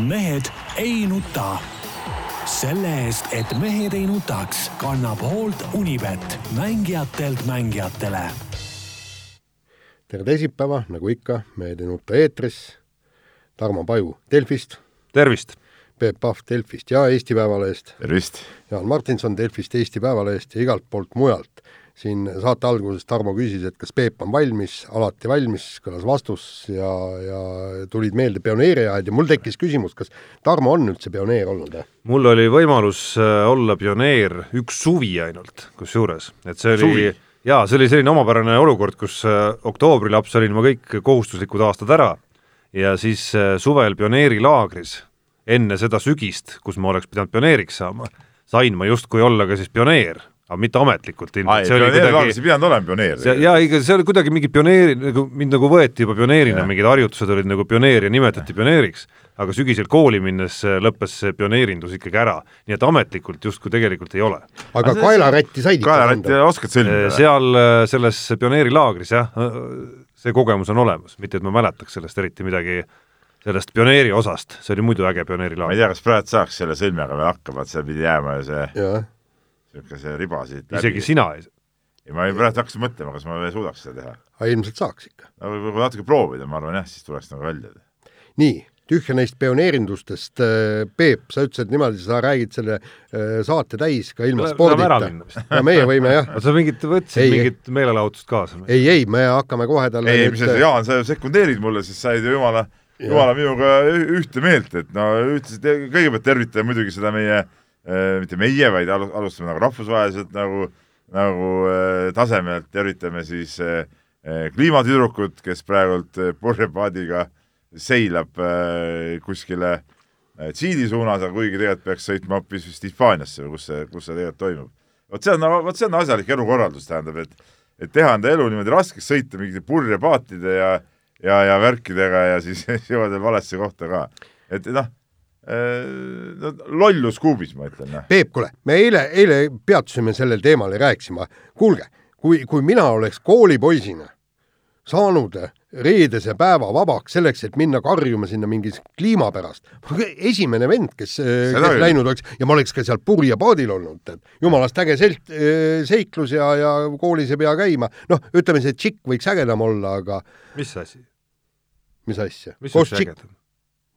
mehed ei nuta. selle eest, et mehed ei nutaks, kannab hoolt Unibet, mängijatelt mängijatele. tere teisipäeva, nagu ikka, Mehed ei nuta eetris. Tarmo Paju Delfist. tervist! Peep Pahv Delfist ja Eesti Päevalehest. tervist! Jaan Martinson Delfist, Eesti Päevalehest ja igalt poolt mujalt siin saate alguses Tarmo küsis, et kas Peep on valmis, alati valmis, kõlas vastus ja, ja tulid meelde pioneeriajad ja mul tekkis küsimus, kas Tarmo on üldse pioneer olnud? mul oli võimalus äh, olla pioneer üks suvi ainult, kusjuures, et see oli jaa, see oli selline omapärane olukord, kus äh, oktoobrilaps olin ma kõik kohustuslikud aastad ära ja siis äh, suvel pioneerilaagris, enne seda sügist, kus ma oleks pidanud pioneeriks saama, sain ma justkui olla ka siis pioneer aga mitte ametlikult ilmselt. see oli kuidagi sa ei pidanud olema pioneer. jaa, ikka see oli kuidagi mingi pioneeri, nagu mind nagu võeti juba pioneerina, mingid harjutused olid nagu pioneer ja nimetati pioneeriks, aga sügisel kooli minnes lõppes see pioneerindus ikkagi ära, nii et ametlikult justkui tegelikult ei ole. aga kaelarätti said ikka kaelarätti oskad sõlmida? seal selles pioneerilaagris jah, see kogemus on olemas, mitte et ma mäletaks sellest eriti midagi sellest pioneeri osast, see oli muidu äge pioneerilaager. ma ei tea, kas praegu saaks selle sõlmega veel hakkama, et seal pidi jääma ju see ja niisuguse riba siit läbi. isegi sina ei ei, ma praegu hakkasin mõtlema, kas ma veel suudaks seda teha. aga ilmselt saaks ikka. no võib-olla natuke proovida, ma arvan jah, siis tuleks nagu välja. nii, tühja neist pioneerindustest, äh, Peep, sa ütlesid niimoodi, sa räägid selle äh, saate täis ka ilma spordita. ja meie võime jah. sa mingit, võtsid mingit meelelahutust kaasa? ei, ei, me hakkame kohe talle ei, mis sa, Jaan, sa sekundeerid mulle, siis sa olid ju jumala, jumala minuga ühte meelt, et no ütlesid, kõigepealt tervitame muidugi seda meie äh, Äh, mitte meie, vaid alustame nagu rahvusvaheliselt nagu, nagu äh, tasemelt, tervitame siis äh, kliimatüdrukut, kes praegult purjepaadiga seilab kuskile Tšiili suunas, aga kuigi tegelikult peaks sõitma hoopis vist Hispaaniasse või kus see, kus see tegelikult toimub. vot see on, vot see on asjalik elukorraldus, tähendab, et et teha enda elu niimoodi raskeks, sõita mingite purjepaatide ja ja, ja värkidega ja siis jõuad veel valesse kohta ka. et noh Äh, no lollus kuubis, ma ütlen. Noh. Peep, kuule, me eile, eile peatusime sellel teemal ja rääkisime, kuulge, kui, kui mina oleks koolipoisina saanud reedese päeva vabaks selleks, et minna karjuma sinna mingi kliima pärast. esimene vend, kes, kes läinud oleks ja ma oleks ka seal purjepaadil olnud, et jumalast äge selt-, seiklus ja, ja koolis ei pea käima. noh, ütleme, see tšikk võiks ägedam olla, aga mis asi? mis asja? on ägedam?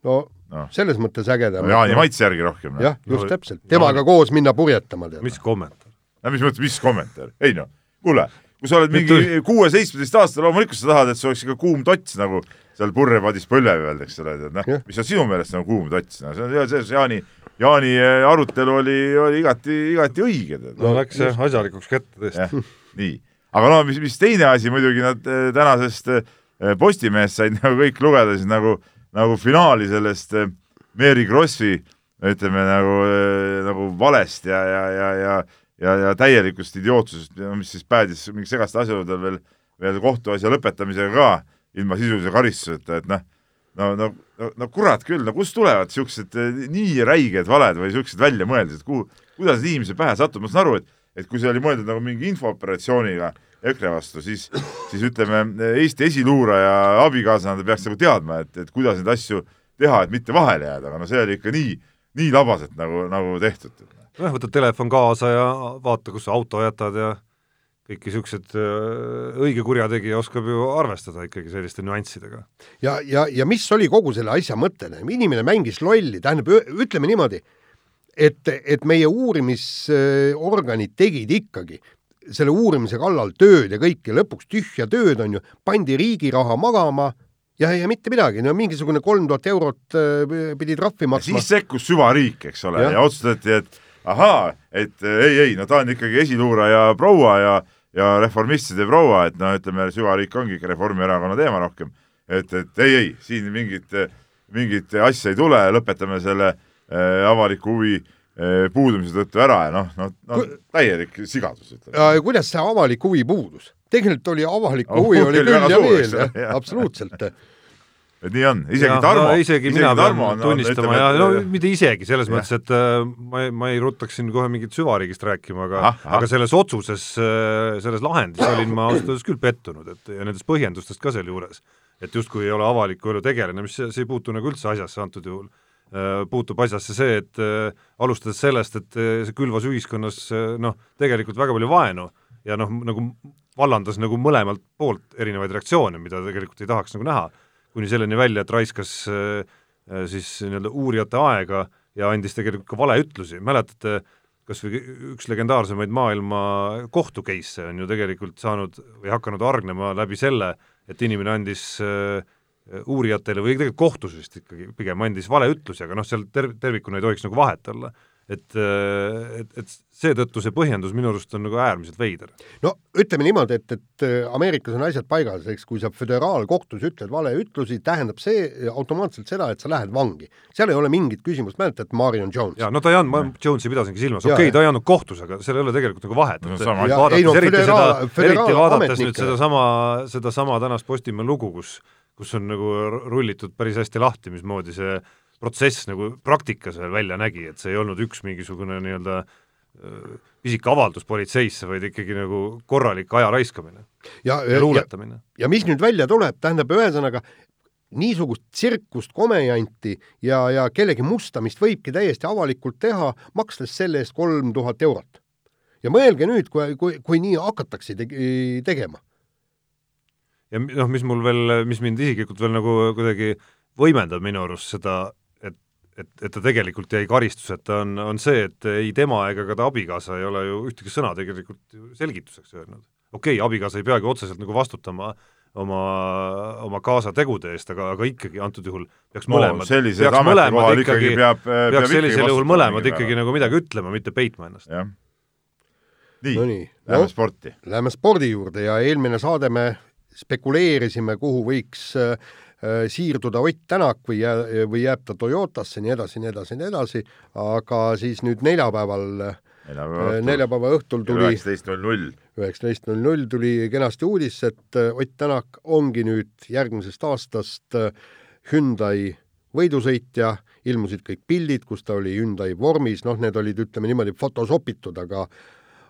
No no. selles mõttes ägedam. Jaani maitse järgi rohkem. jah, just no, täpselt, temaga no, koos minna purjetama. mis kommentaar? no mis mõttes, mis kommentaar? ei noh, kuule, kui sa oled mingi kuue-seitsmeteist aastane, loomulikult sa tahad, et see oleks ikka kuum tots nagu seal purjepadis põlve peal, eks ole, tead noh, mis on sinu meelest nagu kuum tots, no see on, see Jaani, Jaani eh, arutelu oli, oli igati, igati õige. no läks jah asjalikuks kätte tõesti. nii, aga no mis, mis teine asi muidugi nad eh, tänasest eh, Postimehest said nagu kõik lugeda siis nagu, nagu finaali sellest äh, Mary Krossi ütleme nagu, nagu valest ja, ja, ja, ja ja, ja täielikust idiootsusest, mis siis päädis mingi segastel asjaoludel veel, veel kohtuasja lõpetamisega ka ilma sisulise karistuseta, et noh, no, no, no, no kurat küll, no kust tulevad niisugused eh, nii räiged valed või niisugused väljamõeldised, kuhu, kuidas inimese pähe satuvad, ma saan aru, et et kui see oli mõeldud nagu mingi infooperatsiooniga EKRE vastu, siis, siis ütleme, Eesti esiluuraja abikaasana ta peaks nagu teadma, et, et kuidas neid asju teha, et mitte vahele jääda, aga no see oli ikka nii, nii labaselt nagu, nagu tehtud. nojah, võtad telefon kaasa ja vaata, kus sa auto jätad ja kõik niisugused äh, õige kurjategija oskab ju arvestada ikkagi selliste nüanssidega. ja, ja, ja mis oli kogu selle asja mõte, inimene mängis lolli, tähendab, ütleme niimoodi, et, et meie uurimisorganid tegid ikkagi selle uurimise kallal tööd ja kõike, lõpuks tühja tööd on ju, pandi riigi raha magama ja, ja mitte midagi, no mingisugune kolm tuhat eurot äh, pidi trahvi maksma. siis sekkus süvariik, eks ole, ja otsustati, et ahaa, et äh, ei, ei, no ta on ikkagi esiluuraja proua ja, ja reformistide proua, et no ütleme, süvariik ongi ikka Reformierakonna teema rohkem. et, et ei, ei, siin mingit, mingit asja ei tule, lõpetame selle äh, avaliku huvi äh, puudumise tõttu ära ja noh, noh, noh täielik sigadus. kuidas see avalik huvi puudus? tegelikult oli avalik huvi oh, oli küll ja veel, absoluutselt et nii on, isegi Tarmo no,, isegi, mina Tarmo pean tunnistama ja no mitte isegi, selles ja. mõttes, et äh, ma ei, ma ei ruttaks siin kohe mingit süvariigist rääkima, aga ah, ah. aga selles otsuses, äh, selles lahendis olin ma ausalt öeldes küll pettunud, et ja nendest põhjendustest ka sealjuures, et justkui ei ole avaliku elu tegelane, mis see, see ei puutu nagu üldse asjasse antud juhul, puutub asjasse see, et alustades sellest, et see külvas ühiskonnas noh, tegelikult väga palju vaenu ja noh, nagu vallandas nagu mõlemalt poolt erinevaid reaktsioone, mida tegelikult ei tahaks nagu näha, kuni selleni välja, et raiskas siis nii-öelda uurijate aega ja andis tegelikult ka valeütlusi, mäletate, kas või üks legendaarsemaid maailma kohtu case'e on ju tegelikult saanud või hakanud hargnema läbi selle, et inimene andis äh, uurijatele või tegelikult kohtus vist ikkagi pigem andis valeütlusi, aga noh, seal ter-, tervikuna ei tohiks nagu vahet olla et, äh, et, et seetõttu see põhjendus minu arust on nagu äärmiselt veider. no ütleme niimoodi, et, et äh, Ameerikas on asjad paigas, eks kui sa föderaalkohtus ütled valeütlusi, tähendab see automaatselt seda, et sa lähed vangi. seal ei ole mingit küsimust, mäletad Marion Jones? jaa, no ta ei andnud, ma Jonesi pidasingi silmas, okei okay,, ta ei andnud kohtus, aga seal ei ole tegelikult nagu vahet, et no, vaadates no, eriti föderaal, seda, eriti vaadates nüüd sedasama, sedasama tänast Postimehe lugu, kus kus on nagu rullitud päris hästi lahti, mismoodi see protsess nagu praktikas veel välja nägi, et see ei olnud üks mingisugune nii-öelda pisik avaldus politseisse, vaid ikkagi nagu korralik aja raiskamine ja, ja luuletamine. ja mis nüüd välja tuleb, tähendab ühesõnaga, niisugust tsirkust, komejanti ja, ja kellegi mustamist võibki täiesti avalikult teha, makstes selle eest kolm tuhat eurot. ja mõelge nüüd, kui, kui, kui nii hakatakse te tegema. Ja noh, mis mul veel, mis mind isiklikult veel nagu kuidagi võimendab minu arust seda et, et ta tegelikult jäi karistuseta, on, on see, et ei tema ega ka ta abikaasa ei ole ju ühtegi sõna tegelikult selgituseks öelnud. okei okay,, abikaasa ei peagi otseselt nagu vastutama oma, oma kaasa tegude eest, aga, aga ikkagi antud juhul peaks no, mõlemad, peaks mõlemad ikkagi, ikkagi, peab, peaks peab sellisel juhul mõlemad ikkagi nagu midagi ütlema, mitte peitma ennast. nii no, nii, lähme no, sporti. Läheme spordi juurde ja eelmine saade me spekuleerisime, kuhu võiks äh, Äh, siirduda Ott Tänak või jää, või jääb ta Toyotasse, nii edasi, nii edasi, nii edasi, aga siis nüüd neljapäeval neljapäeva õhtul, neljapäeva õhtul tuli üheksateist null null. üheksateist null null tuli kenasti uudis, et äh, Ott Tänak ongi nüüd järgmisest aastast äh, Hyundai võidusõitja, ilmusid kõik pildid, kus ta oli Hyundai vormis, noh, need olid, ütleme niimoodi, fotosopitud, aga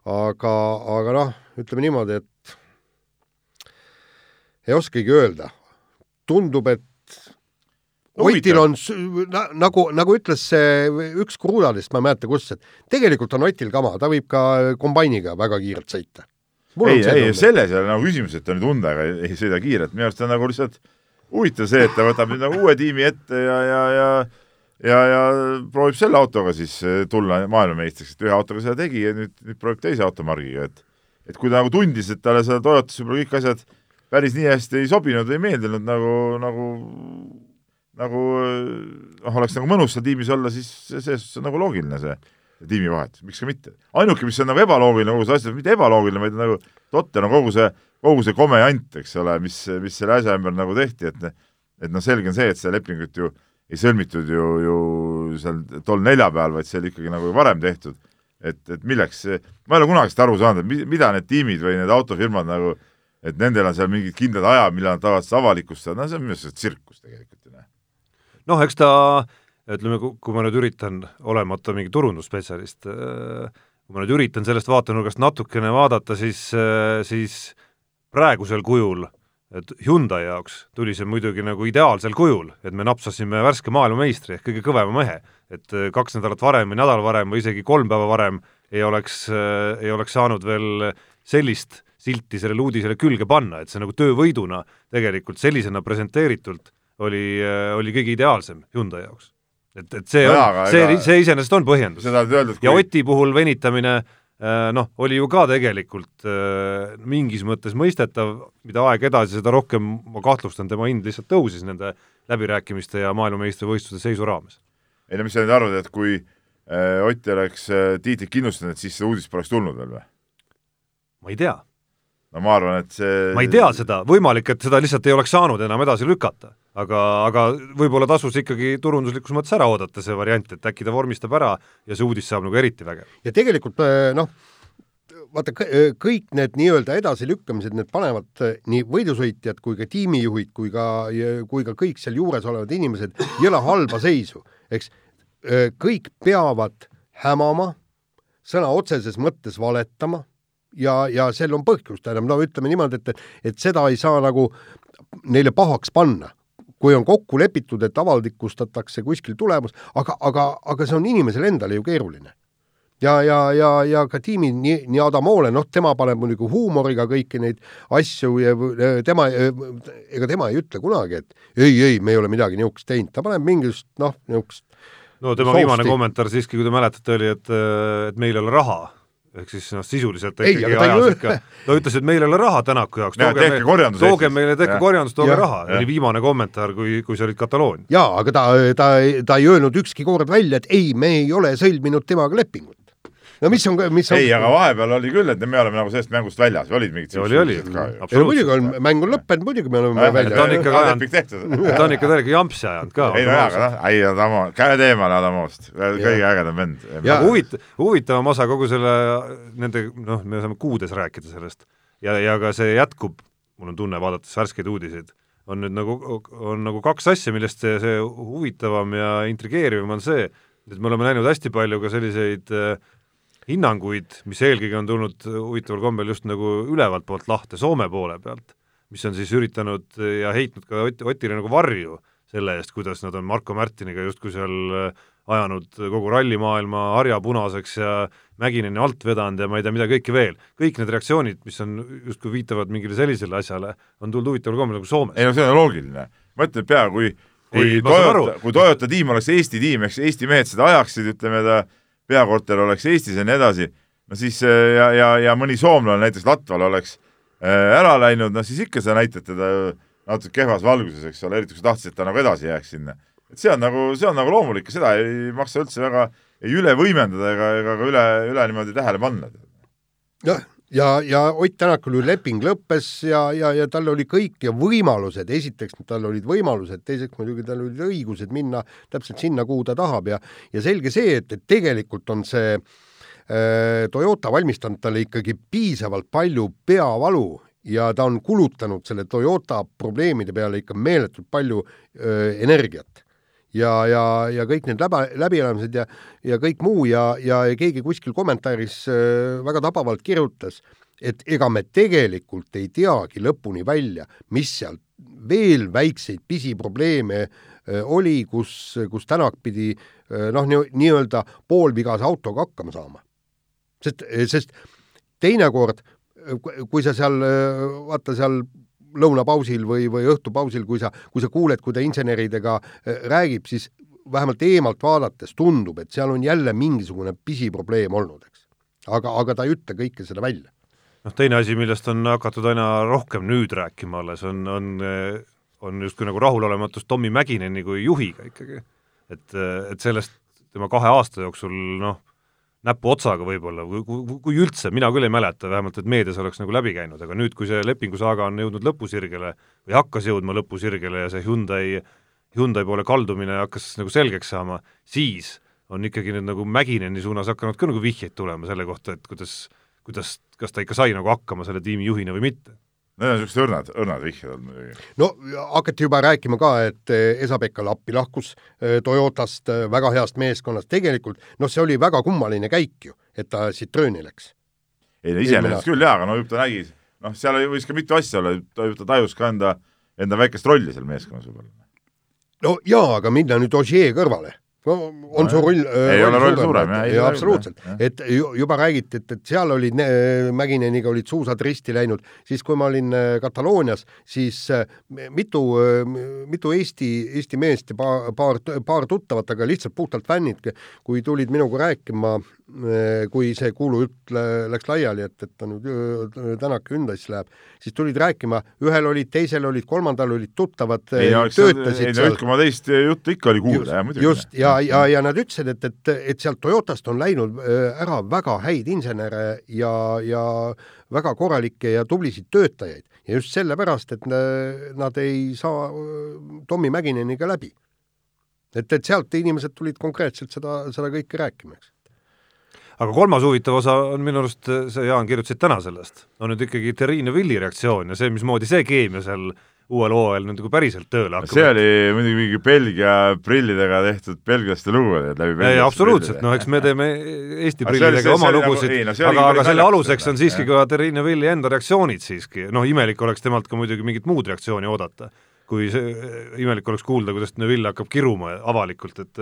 aga, aga noh, ütleme niimoodi, et ei oskagi öelda, tundub, et Otil on na, nagu, nagu ütles see üks kruudadest, ma ei mäleta, kus, et tegelikult on Otil kama, ta võib ka kombainiga väga kiirelt sõita. ei, ei, selles ei ole nagu küsimus, et ta nüüd Hyundai'ga ei, ei sõida kiirelt, minu arust on nagu lihtsalt huvitav see, et ta võtab nüüd nagu uue tiimi ette ja, ja, ja ja, ja proovib selle autoga siis eh, tulla maailmameistriks, et ühe autoga seda tegi ja nüüd, nüüd proovib teise automargiga, et et kui ta nagu tundis, et talle seal Toyotas võib-olla kõik asjad päris nii hästi ei sobinud ei meeldinud nagu, nagu nagu noh, oleks nagu mõnus seal tiimis olla, siis selles suhtes on nagu loogiline see, tiimivahetus, miks ka mitte. ainuke, mis on nagu ebaloogiline kogu see asi, mitte ebaloogiline, vaid nagu totter on kogu see, kogu see kome jant, eks ole, mis, mis selle asja ümber nagu tehti, et et noh, selge on see, et seda lepingut ju ei sõlmitud ju, ju seal tol neljapäeval, vaid see oli ikkagi nagu varem tehtud. et, et milleks, ma ei ole kunagi seda aru saanud, et mida need tiimid või need autofirmad nagu et nendel on seal mingid kindlad ajad, millal nad tahavad seda avalikustada, no see on minu arust tsirkus tegelikult ju noh. noh, eks ta ütleme, kui ma nüüd üritan, olemata mingi turundusspetsialist, kui ma nüüd üritan sellest vaatenurgast natukene vaadata, siis, siis praegusel kujul, et Hyundai jaoks tuli see muidugi nagu ideaalsel kujul, et me napsasime värske maailmameistri ehk kõige kõvema mehe, et kaks nädalat varem või nädal varem või isegi kolm päeva varem ei oleks, ei oleks saanud veel sellist silti sellele uudisele külge panna, et see nagu töövõiduna tegelikult sellisena presenteeritult oli, äh, oli kõige ideaalsem Hyundai jaoks. et, et see no, on, see, see iseenesest on põhjendus. Kui... ja Oti puhul venitamine äh, noh, oli ju ka tegelikult äh, mingis mõttes mõistetav, mida aeg edasi, seda rohkem ma kahtlustan, tema hind lihtsalt tõusis nende läbirääkimiste ja maailmameistrivõistluste seisu raames. ei no mis sa nüüd arvad, et kui Ott oleks tiitlit kindlustanud, siis seda uudist poleks tulnud veel või? ma ei tea no ma arvan, et see ma ei tea seda, võimalik, et seda lihtsalt ei oleks saanud enam edasi lükata. aga, aga võib-olla tasus ikkagi turunduslikus mõttes ära oodata see variant, et äkki ta vormistab ära ja see uudis saab nagu eriti vägev. ja tegelikult äh, noh, vaata äh, kõik need nii-öelda edasilükkamised, need panevad äh, nii võidusõitjad kui ka tiimijuhid kui ka, kui ka kõik seal juures olevad inimesed jõle halba seisu, eks. kõik peavad hämama, sõna otseses mõttes valetama ja, ja sel on põhjust, tähendab, no ütleme niimoodi, et, et seda ei saa nagu neile pahaks panna, kui on kokku lepitud, et avalikustatakse kuskil tulemus, aga, aga, aga see on inimesele endale ju keeruline. Ja, ja, ja, ja ka tiimi nii, nii Adamoole, noh, tema paneb muidugi huumoriga kõiki neid asju ja tema, ega tema ei ütle kunagi, et ei, ei, me ei ole midagi niisugust teinud, ta paneb mingisugust noh, niisugust no tema Soosti. viimane kommentaar siiski, kui te mäletate, oli, et, et meil ei ole raha ehk siis noh, sisuliselt ta ikkagi ajas ikka, ta ütles, et meil ei ole raha Tänaku jaoks, tooge, me, tooge meile tehke korjandus, tooge ja, raha, oli viimane kommentaar, kui, kui sa olid Kataloonia. jaa, aga ta, ta, ta ei öelnud ükski kord välja, et ei, me ei ole sõlminud temaga lepingut no mis on, mis on ei, aga vahepeal oli küll, et me oleme nagu sellest mängust väljas, olid mingid oli, oli, ei no muidugi on, mäng on lõppenud, muidugi me oleme väljas. ta on ikka ajanud, ta on ikka täiega jampsi ajanud ka. ei no jaa, aga noh, ei Adamo, käed eemale Adamost, kõige ägedam vend. aga huvit-, huvitavam osa kogu selle, nende, noh, me saame kuudes rääkida sellest. Ja, ja ka see jätkub, mul on tunne, vaadates värskeid uudiseid, on nüüd nagu, on nagu kaks asja, millest see, see huvitavam ja intrigeerivam on see, et me oleme näinud hästi palju ka selliseid äh, hinnanguid, mis eelkõige on tulnud huvitaval kombel just nagu ülevalt poolt lahte Soome poole pealt, mis on siis üritanud ja heitnud ka Ott, Otile nagu varju selle eest, kuidas nad on Marko Märtiniga justkui seal äh, ajanud kogu rallimaailma harja punaseks ja Mägineni alt vedanud ja ma ei tea, mida kõike veel. kõik need reaktsioonid, mis on, justkui viitavad mingile sellisele asjale, on tulnud huvitaval kombel nagu Soomes. ei no see on loogiline. ma ütlen pea, kui kui ei, Toyota, kui Toyota tiim oleks Eesti tiim, eks Eesti mehed seda ajaksid, ütleme ta peakorter oleks Eestis ja nii edasi, no siis äh, ja, ja, ja mõni soomlane, näiteks Latval oleks äh, ära läinud, no siis ikka sa näitad teda natuke kehvas valguses, eks ole, eriti kui sa tahtsid, et ta nagu edasi jääks sinna. et see on nagu, see on nagu loomulik ja seda ei maksa üldse väga ei üle võimendada ega, ega ka üle, üle niimoodi tähele panna. jah, ja, ja Ott Tänakul ju leping lõppes ja, ja, ja tal oli kõik ja võimalused, esiteks tal olid võimalused, teiseks muidugi tal olid õigused minna täpselt sinna, kuhu ta tahab ja, ja selge see, et, et tegelikult on see äh, Toyota valmistanud talle ikkagi piisavalt palju peavalu ja ta on kulutanud selle Toyota probleemide peale ikka meeletult palju öö, energiat. Ja, ja, ja kõik need läbi, läbielamised ja, ja kõik muu ja, ja keegi kuskil kommentaaris öö, väga tabavalt kirjutas, et ega me tegelikult ei teagi lõpuni välja, mis seal veel väikseid pisiprobleeme öö, oli, kus, kus Tänak pidi noh, nii-öelda poolvigase autoga hakkama saama. sest, sest teinekord kui sa seal, vaata seal lõunapausil või, või õhtupausil, kui sa, kui sa kuuled, kui ta inseneridega äh, räägib, siis vähemalt eemalt vaadates tundub, et seal on jälle mingisugune pisiprobleem olnud, eks. aga, aga ta ei ütle kõike seda välja. noh, teine asi, millest on hakatud aina rohkem nüüd rääkima alles, on, on, on justkui nagu rahulolematus Tommy Mäkineni kui juhiga ikkagi. et, et sellest tema kahe aasta jooksul noh, näpuotsaga võib-olla, kui, kui, kui üldse, mina küll ei mäleta, vähemalt et meedias oleks nagu läbi käinud, aga nüüd, kui see lepingusaaga on jõudnud lõpusirgele või hakkas jõudma lõpusirgele ja see Hyundai, Hyundai poole kaldumine hakkas nagu selgeks saama, siis on ikkagi nüüd nagu Mägineni suunas hakanud ka nagu vihjeid tulema selle kohta, et kuidas, kuidas, kas ta ikka sai nagu hakkama selle tiimi juhina või mitte Need on niisugused õrnad, õrnad vihjed olnud muidugi. no hakati juba rääkima ka, et eh, Esa-Pekka Lappi lahkus eh, Toyotast eh, väga heast meeskonnast, tegelikult noh, see oli väga kummaline käik ju, et ta Citrooni läks. ei no iseenesest küll jaa, aga no ju ta nägi, noh, seal võis ka mitu asja olla, ta, ta tajus ka enda, enda väikest rolli seal meeskonnas võib-olla. no jaa, aga minna nüüd Ogier kõrvale no on su roll ei roll ole roll suurem, jah. jaa, absoluutselt. et juba räägiti, et, et seal olid, Mägineniga olid suusad risti läinud, siis kui ma olin äh, Kataloonias, siis äh, mitu, äh, mitu Eesti, Eesti meest ja paar, paar, paar tuttavat, aga lihtsalt puhtalt fännid, kui tulid minuga rääkima kui see kuulujutt läks laiali, et, et ta nüüd äh, Tänak Hyundai'sse läheb, siis tulid rääkima, ühel olid, teisel olid, kolmandal olid tuttavad, äh, töötasid seal. üht koma teist juttu ikka oli kuulda, jah muidugi. just, ja, ja, ja nad ütlesid, et, et, et sealt Toyotast on läinud ära väga häid insenere ja, ja väga korralikke ja tublisid töötajaid ja just sellepärast, et nad ei saa Tommy Mäkineniga läbi. et, et sealt inimesed tulid konkreetselt seda, seda kõike rääkima, eks aga kolmas huvitav osa on minu arust, sa Jaan kirjutasid täna sellest, on nüüd ikkagi Terrine Villi reaktsioon ja see, mismoodi see keemia seal uuel hooajal nüüd nagu päriselt tööle hakkab. see oli muidugi mingi Belgia prillidega tehtud belglaste lugu läbi ei, absoluutselt, no eks me teeme Eesti prillidega oma lugusid, no, aga, aga selle aluseks on siiski ka Terrine Villi enda reaktsioonid siiski, noh, imelik oleks temalt ka muidugi mingit muud reaktsiooni oodata kui see imelik oleks kuulda, kuidas Neville hakkab kiruma avalikult, et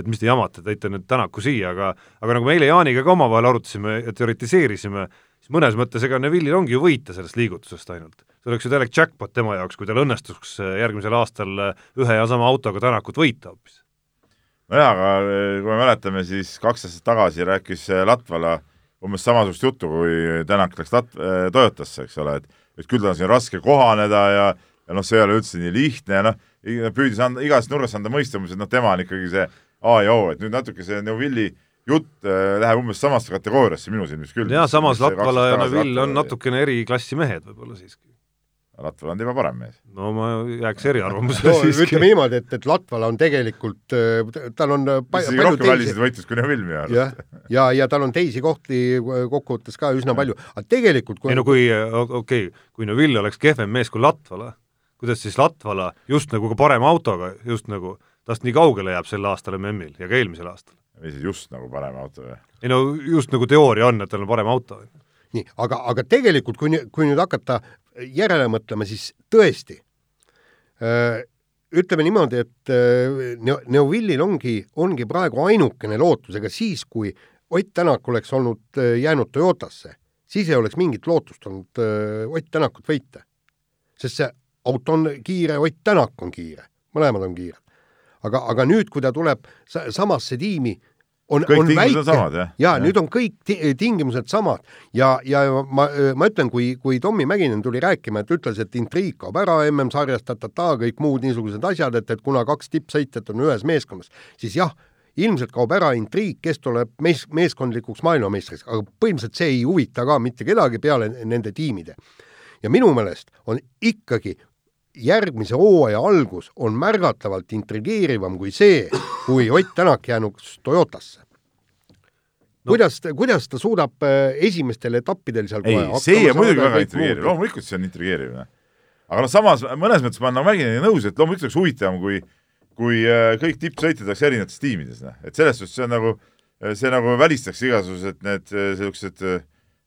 et mis te jamate, tõite nüüd Tänaku siia, aga aga nagu me eile Jaaniga ka omavahel arutasime ja teoritiseerisime, siis mõnes mõttes ega Neville'il ongi ju võita sellest liigutusest ainult. see oleks ju täielik jackpot tema jaoks, kui tal õnnestuks järgmisel aastal ühe ja sama autoga Tänakut võita hoopis. nojah, aga kui me mäletame, siis kaks aastat tagasi rääkis Latvala umbes samasugust juttu, kui Tänak läks Lat-, Toyotasse, eks ole, et et küll tal on siin raske kohaneda ja ja noh, see ei ole üldse nii lihtne ja noh, püüdis anda, igast nurgast anda mõista umbes, et noh, tema on ikkagi see A ja O, et nüüd natuke see Neuvilli jutt äh, läheb umbes samasse kategooriasse minu silmis küll. jaa, samas Latvala ja Neuvill on natukene eriklassi mehed võib-olla siiski. Latvala on tema parem mees. no ma jääks eriarvamusele no, siiski. ütleme niimoodi, et, et Latvala on tegelikult, tal on pa, isegi rohkem väliseid võitlus kui Neuvill minu arust. jah, ja, ja tal on teisi kohti kokkuvõttes ka üsna palju, aga tegelikult kui ei no kui, okei okay,, kui Neuvill oleks kehvem mees kui Latvala, kuidas siis Latvala just nagu ka parema autoga, just nagu tast nii kaugele jääb sel aastal MM-il ja ka eelmisel aastal. või siis just nagu parem auto või? ei no just nagu teooria on, et tal on parem auto. nii, aga, aga tegelikult kui, kui nüüd hakata järele mõtlema, siis tõesti öö, ütleme niimoodi, et Neuvillil ongi, ongi praegu ainukene lootus, ega siis, kui Ott Tänak oleks olnud jäänud Toyotasse, siis ei oleks mingit lootust olnud Ott Tänakut võita. sest see auto on kiire, Ott Tänak on kiire, mõlemad on kiired aga, aga nüüd, kui ta tuleb samasse tiimi, on, on väike, jah? ja nüüd on kõik ti tingimused samad ja, ja ma, ma ütlen, kui, kui Tommy Mäkinen tuli rääkima, et ütles, et intriig kaob ära MM-sarjast, ta-ta-ta, kõik muud niisugused asjad, et, et kuna kaks tippsõitjat on ühes meeskonnas, siis jah, ilmselt kaob ära intriig, kes tuleb mees, meeskondlikuks maailmameistriks, aga põhimõtteliselt see ei huvita ka mitte kedagi peale nende tiimide. ja minu meelest on ikkagi järgmise hooaja algus on märgatavalt intrigeerivam kui see, kui Ott Tänak jäänuks Toyotasse. No.. kuidas, kuidas ta suudab äh, esimestel etappidel seal ei, see on muidugi väga intrigeeriv, loomulikult see on intrigeeriv, noh. aga noh, samas mõnes mõttes ma olen nagu Mäginiga nõus, et loomulikult oleks huvitavam, kui kui äh, kõik tippsõitjad oleks erinevates tiimides, noh, et selles suhtes see on nagu, see nagu välistaks igasugused need niisugused äh,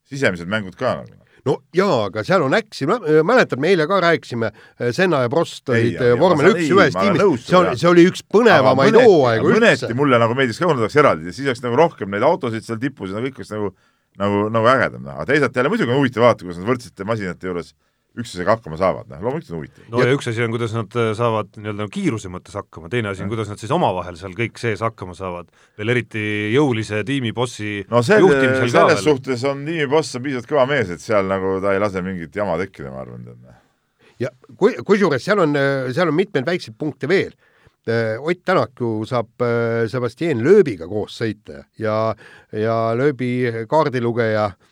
sisemised mängud ka nagu no jaa, aga seal on äksi, mäletad, me eile ka rääkisime, Senna ja Prost olid vormel üks ühes tiimis, see on, see oli üks põnevamaid hooaegu üldse. mõneti mulle nagu meeldiks ka, kui nad oleks eraldi siis oleks nagu rohkem neid autosid seal tipus ja kõik oleks nagu, nagu, nagu ägedam, aga teisalt jälle muidugi on huvitav vaadata, kuidas nad võrdsete masinate juures üksteisega hakkama saavad, noh, loomulikult on huvitav. no ja, ja üks asi on, kuidas nad äh, saavad nii-öelda kiiruse mõttes hakkama, teine asi on, kuidas nad siis omavahel seal kõik sees hakkama saavad, veel eriti jõulise tiimibossi no sel, selles suhtes on tiimiboss on piisavalt kõva mees, et seal nagu ta ei lase mingit jama tekkida, ma arvan. Noh. ja kui, kusjuures seal on, seal on mitmeid väikseid punkte veel äh, Ott Tänak ju saab äh, Sebastian Lööbiga koos sõita ja, ja Lööbi kaardilugeja äh,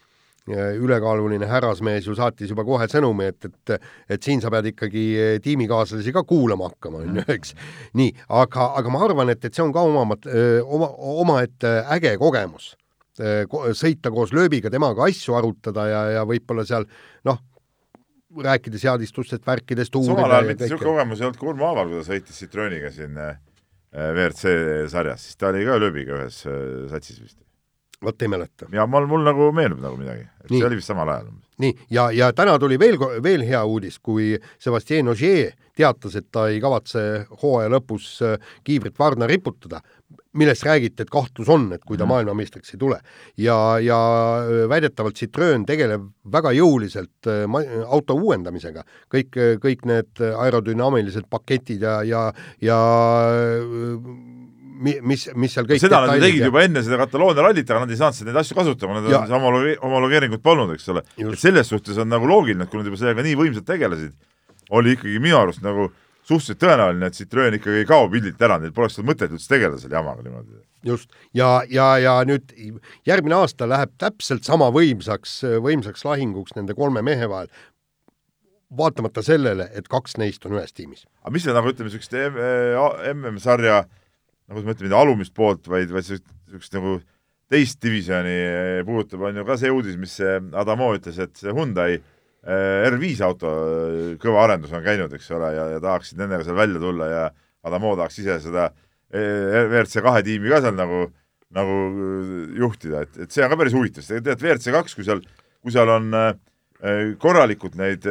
ülekaaluline härrasmees ju saatis juba kohe sõnumi, et, et et siin sa pead ikkagi tiimikaaslasi ka kuulama hakkama, on ju, eks. nii, aga, aga ma arvan, et, et see on ka omamat-, oma, omaette äge kogemus. sõita koos lööbiga, temaga asju arutada ja, ja võib-olla seal noh, rääkida seadistustest, värkidest, samal ajal mitte niisugune kogemus ei olnud ka Urmo Aaval, kui ta sõitis Citrooniga siin WRC sarjas, siis ta oli ka lööbiga ühes satsis vist vot ei mäleta. ja mul, mul nagu meenub nagu midagi, et nii. see oli vist samal ajal. nii, ja, ja täna tuli veel, veel hea uudis, kui Sebastian Ogier teatas, et ta ei kavatse hooaja lõpus äh, kiivrit varna riputada, millest räägiti, et kahtlus on, et kui ta mm. maailmameistriks ei tule. ja, ja äh, väidetavalt Citroen tegeleb väga jõuliselt äh, auto uuendamisega, kõik, kõik need aerodünaamilised paketid ja, ja, ja mis, mis seal kõik seda nad tegid ja... juba enne seda Kataloonia rallit, aga nad ei saanud neid asju kasutama, nad on homologe-, homologeeringut polnud, eks ole. et selles suhtes on nagu loogiline, et kui nad juba sellega nii võimsalt tegelesid, oli ikkagi minu arust nagu suhteliselt tõenäoline, et Citroen ikkagi ei kao pildilt ära, neil poleks mõtet üldse tegeleda selle jamaga niimoodi. just, ja, ja, ja nüüd järgmine aasta läheb täpselt sama võimsaks, võimsaks lahinguks nende kolme mehe vahel, vaatamata sellele, et kaks neist on ühes tiimis. aga mis see nagu ütleme, niisugust MM-sarja äh, nagu ma ütlen, mitte alumist poolt, vaid, vaid niisugust nagu teist divisjoni puudutab, on ju ka see uudis, mis see Adamo ütles, et see Hyundai eh, R5 auto eh, kõva arendus on käinud, eks ole, ja, ja tahaksid nendega seal välja tulla ja Adamo tahaks ise seda eh, WRC kahe tiimi ka seal nagu, nagu juhtida, et, et see on ka päris huvitav, sest tegelikult WRC kaks, kui seal, kui seal on korralikult neid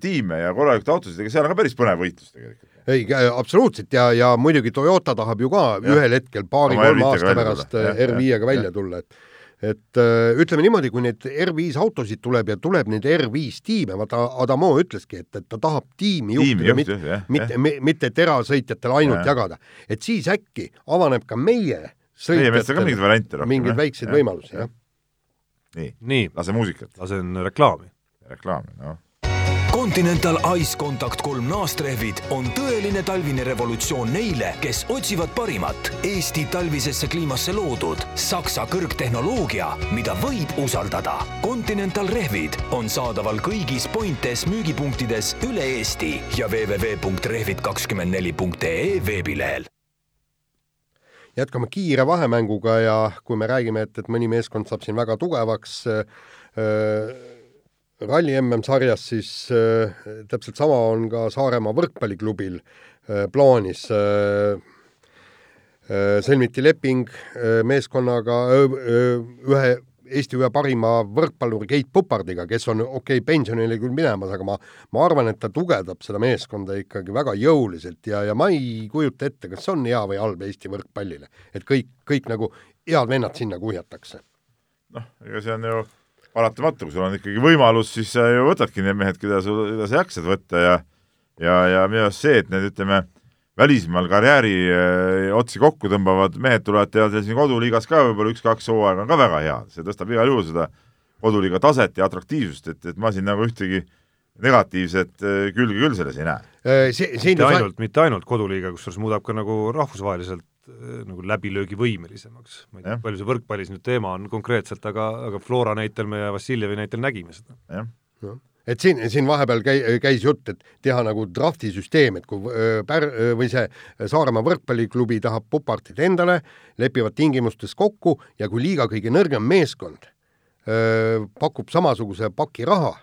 tiime ja korralikult autosid, ega seal on ka päris põnev võitlus tegelikult. Ei, absoluutselt ja, ja muidugi Toyota tahab ju ka ja. ühel hetkel paari-kolme aasta pärast R5-ga välja tulla, et et äh, ütleme niimoodi, kui neid R5 autosid tuleb ja tuleb neid R5 tiime, vaata Adamo ütleski, et, et ta tahab tiimi juhtida, mitte, mitte, mitte terasõitjatele ainult ja. jagada. et siis äkki avaneb ka meie sõitjatele mingeid variante rohkem. mingeid väikseid ja. võimalusi, jah. nii, nii., lase muusikat. lasen reklaami. reklaami, noh Continental Ice Contact kolm naastrehvid on tõeline talvine revolutsioon neile, kes otsivad parimat Eesti talvisesse kliimasse loodud Saksa kõrgtehnoloogia, mida võib usaldada. Continental rehvid on saadaval kõigis Pointes müügipunktides üle Eesti ja www.rehvid24.ee veebilehel jätkame kiire vahemänguga ja kui me räägime, et, et mõni meeskond saab siin väga tugevaks äh, ralli MM-sarjas siis äh, täpselt sama on ka Saaremaa võrkpalliklubil äh, plaanis äh,. Äh, sõlmiti leping äh, meeskonnaga ühe Eesti ühe parima võrkpalluri Keit Pupardiga, kes on okei okay,, pensionile küll minemas, aga ma, ma arvan, et ta tugevdab seda meeskonda ikkagi väga jõuliselt ja, ja ma ei kujuta ette, kas see on hea või halb Eesti võrkpallile. et kõik, kõik nagu head vennad sinna kuhjatakse. noh, ega see on ju paratamatu, kui sul on ikkagi võimalus, siis sa ju võtadki need mehed, keda sul, keda sa jaksad võtta ja ja, ja minu arust see, et need, ütleme, välismaal karjääri öö, otsi kokku tõmbavad mehed tulevad, teevad siin koduliigas ka võib-olla üks-kaks hooaega on ka väga hea, see tõstab igal juhul seda koduliiga taset ja atraktiivsust, et, et ma siin nagu ühtegi negatiivset külge küll selles ei näe. See, mitte ainult, mitte ainult koduliiga, kusjuures muudab ka nagu rahvusvaheliselt nagu läbilöögivõimelisemaks. ma ei tea, palju see võrkpallis nüüd teema on konkreetselt, aga, aga Flora näitel me ja Vassiljevi näitel nägime seda. jah ja. et siin, siin vahepeal käi-, käis jutt, et teha nagu drafti süsteem, et kui äh, Pär- või see Saaremaa võrkpalliklubi tahab Pupartit endale, lepivad tingimustes kokku ja kui liiga kõige nõrgem meeskond öö, pakub samasuguse paki raha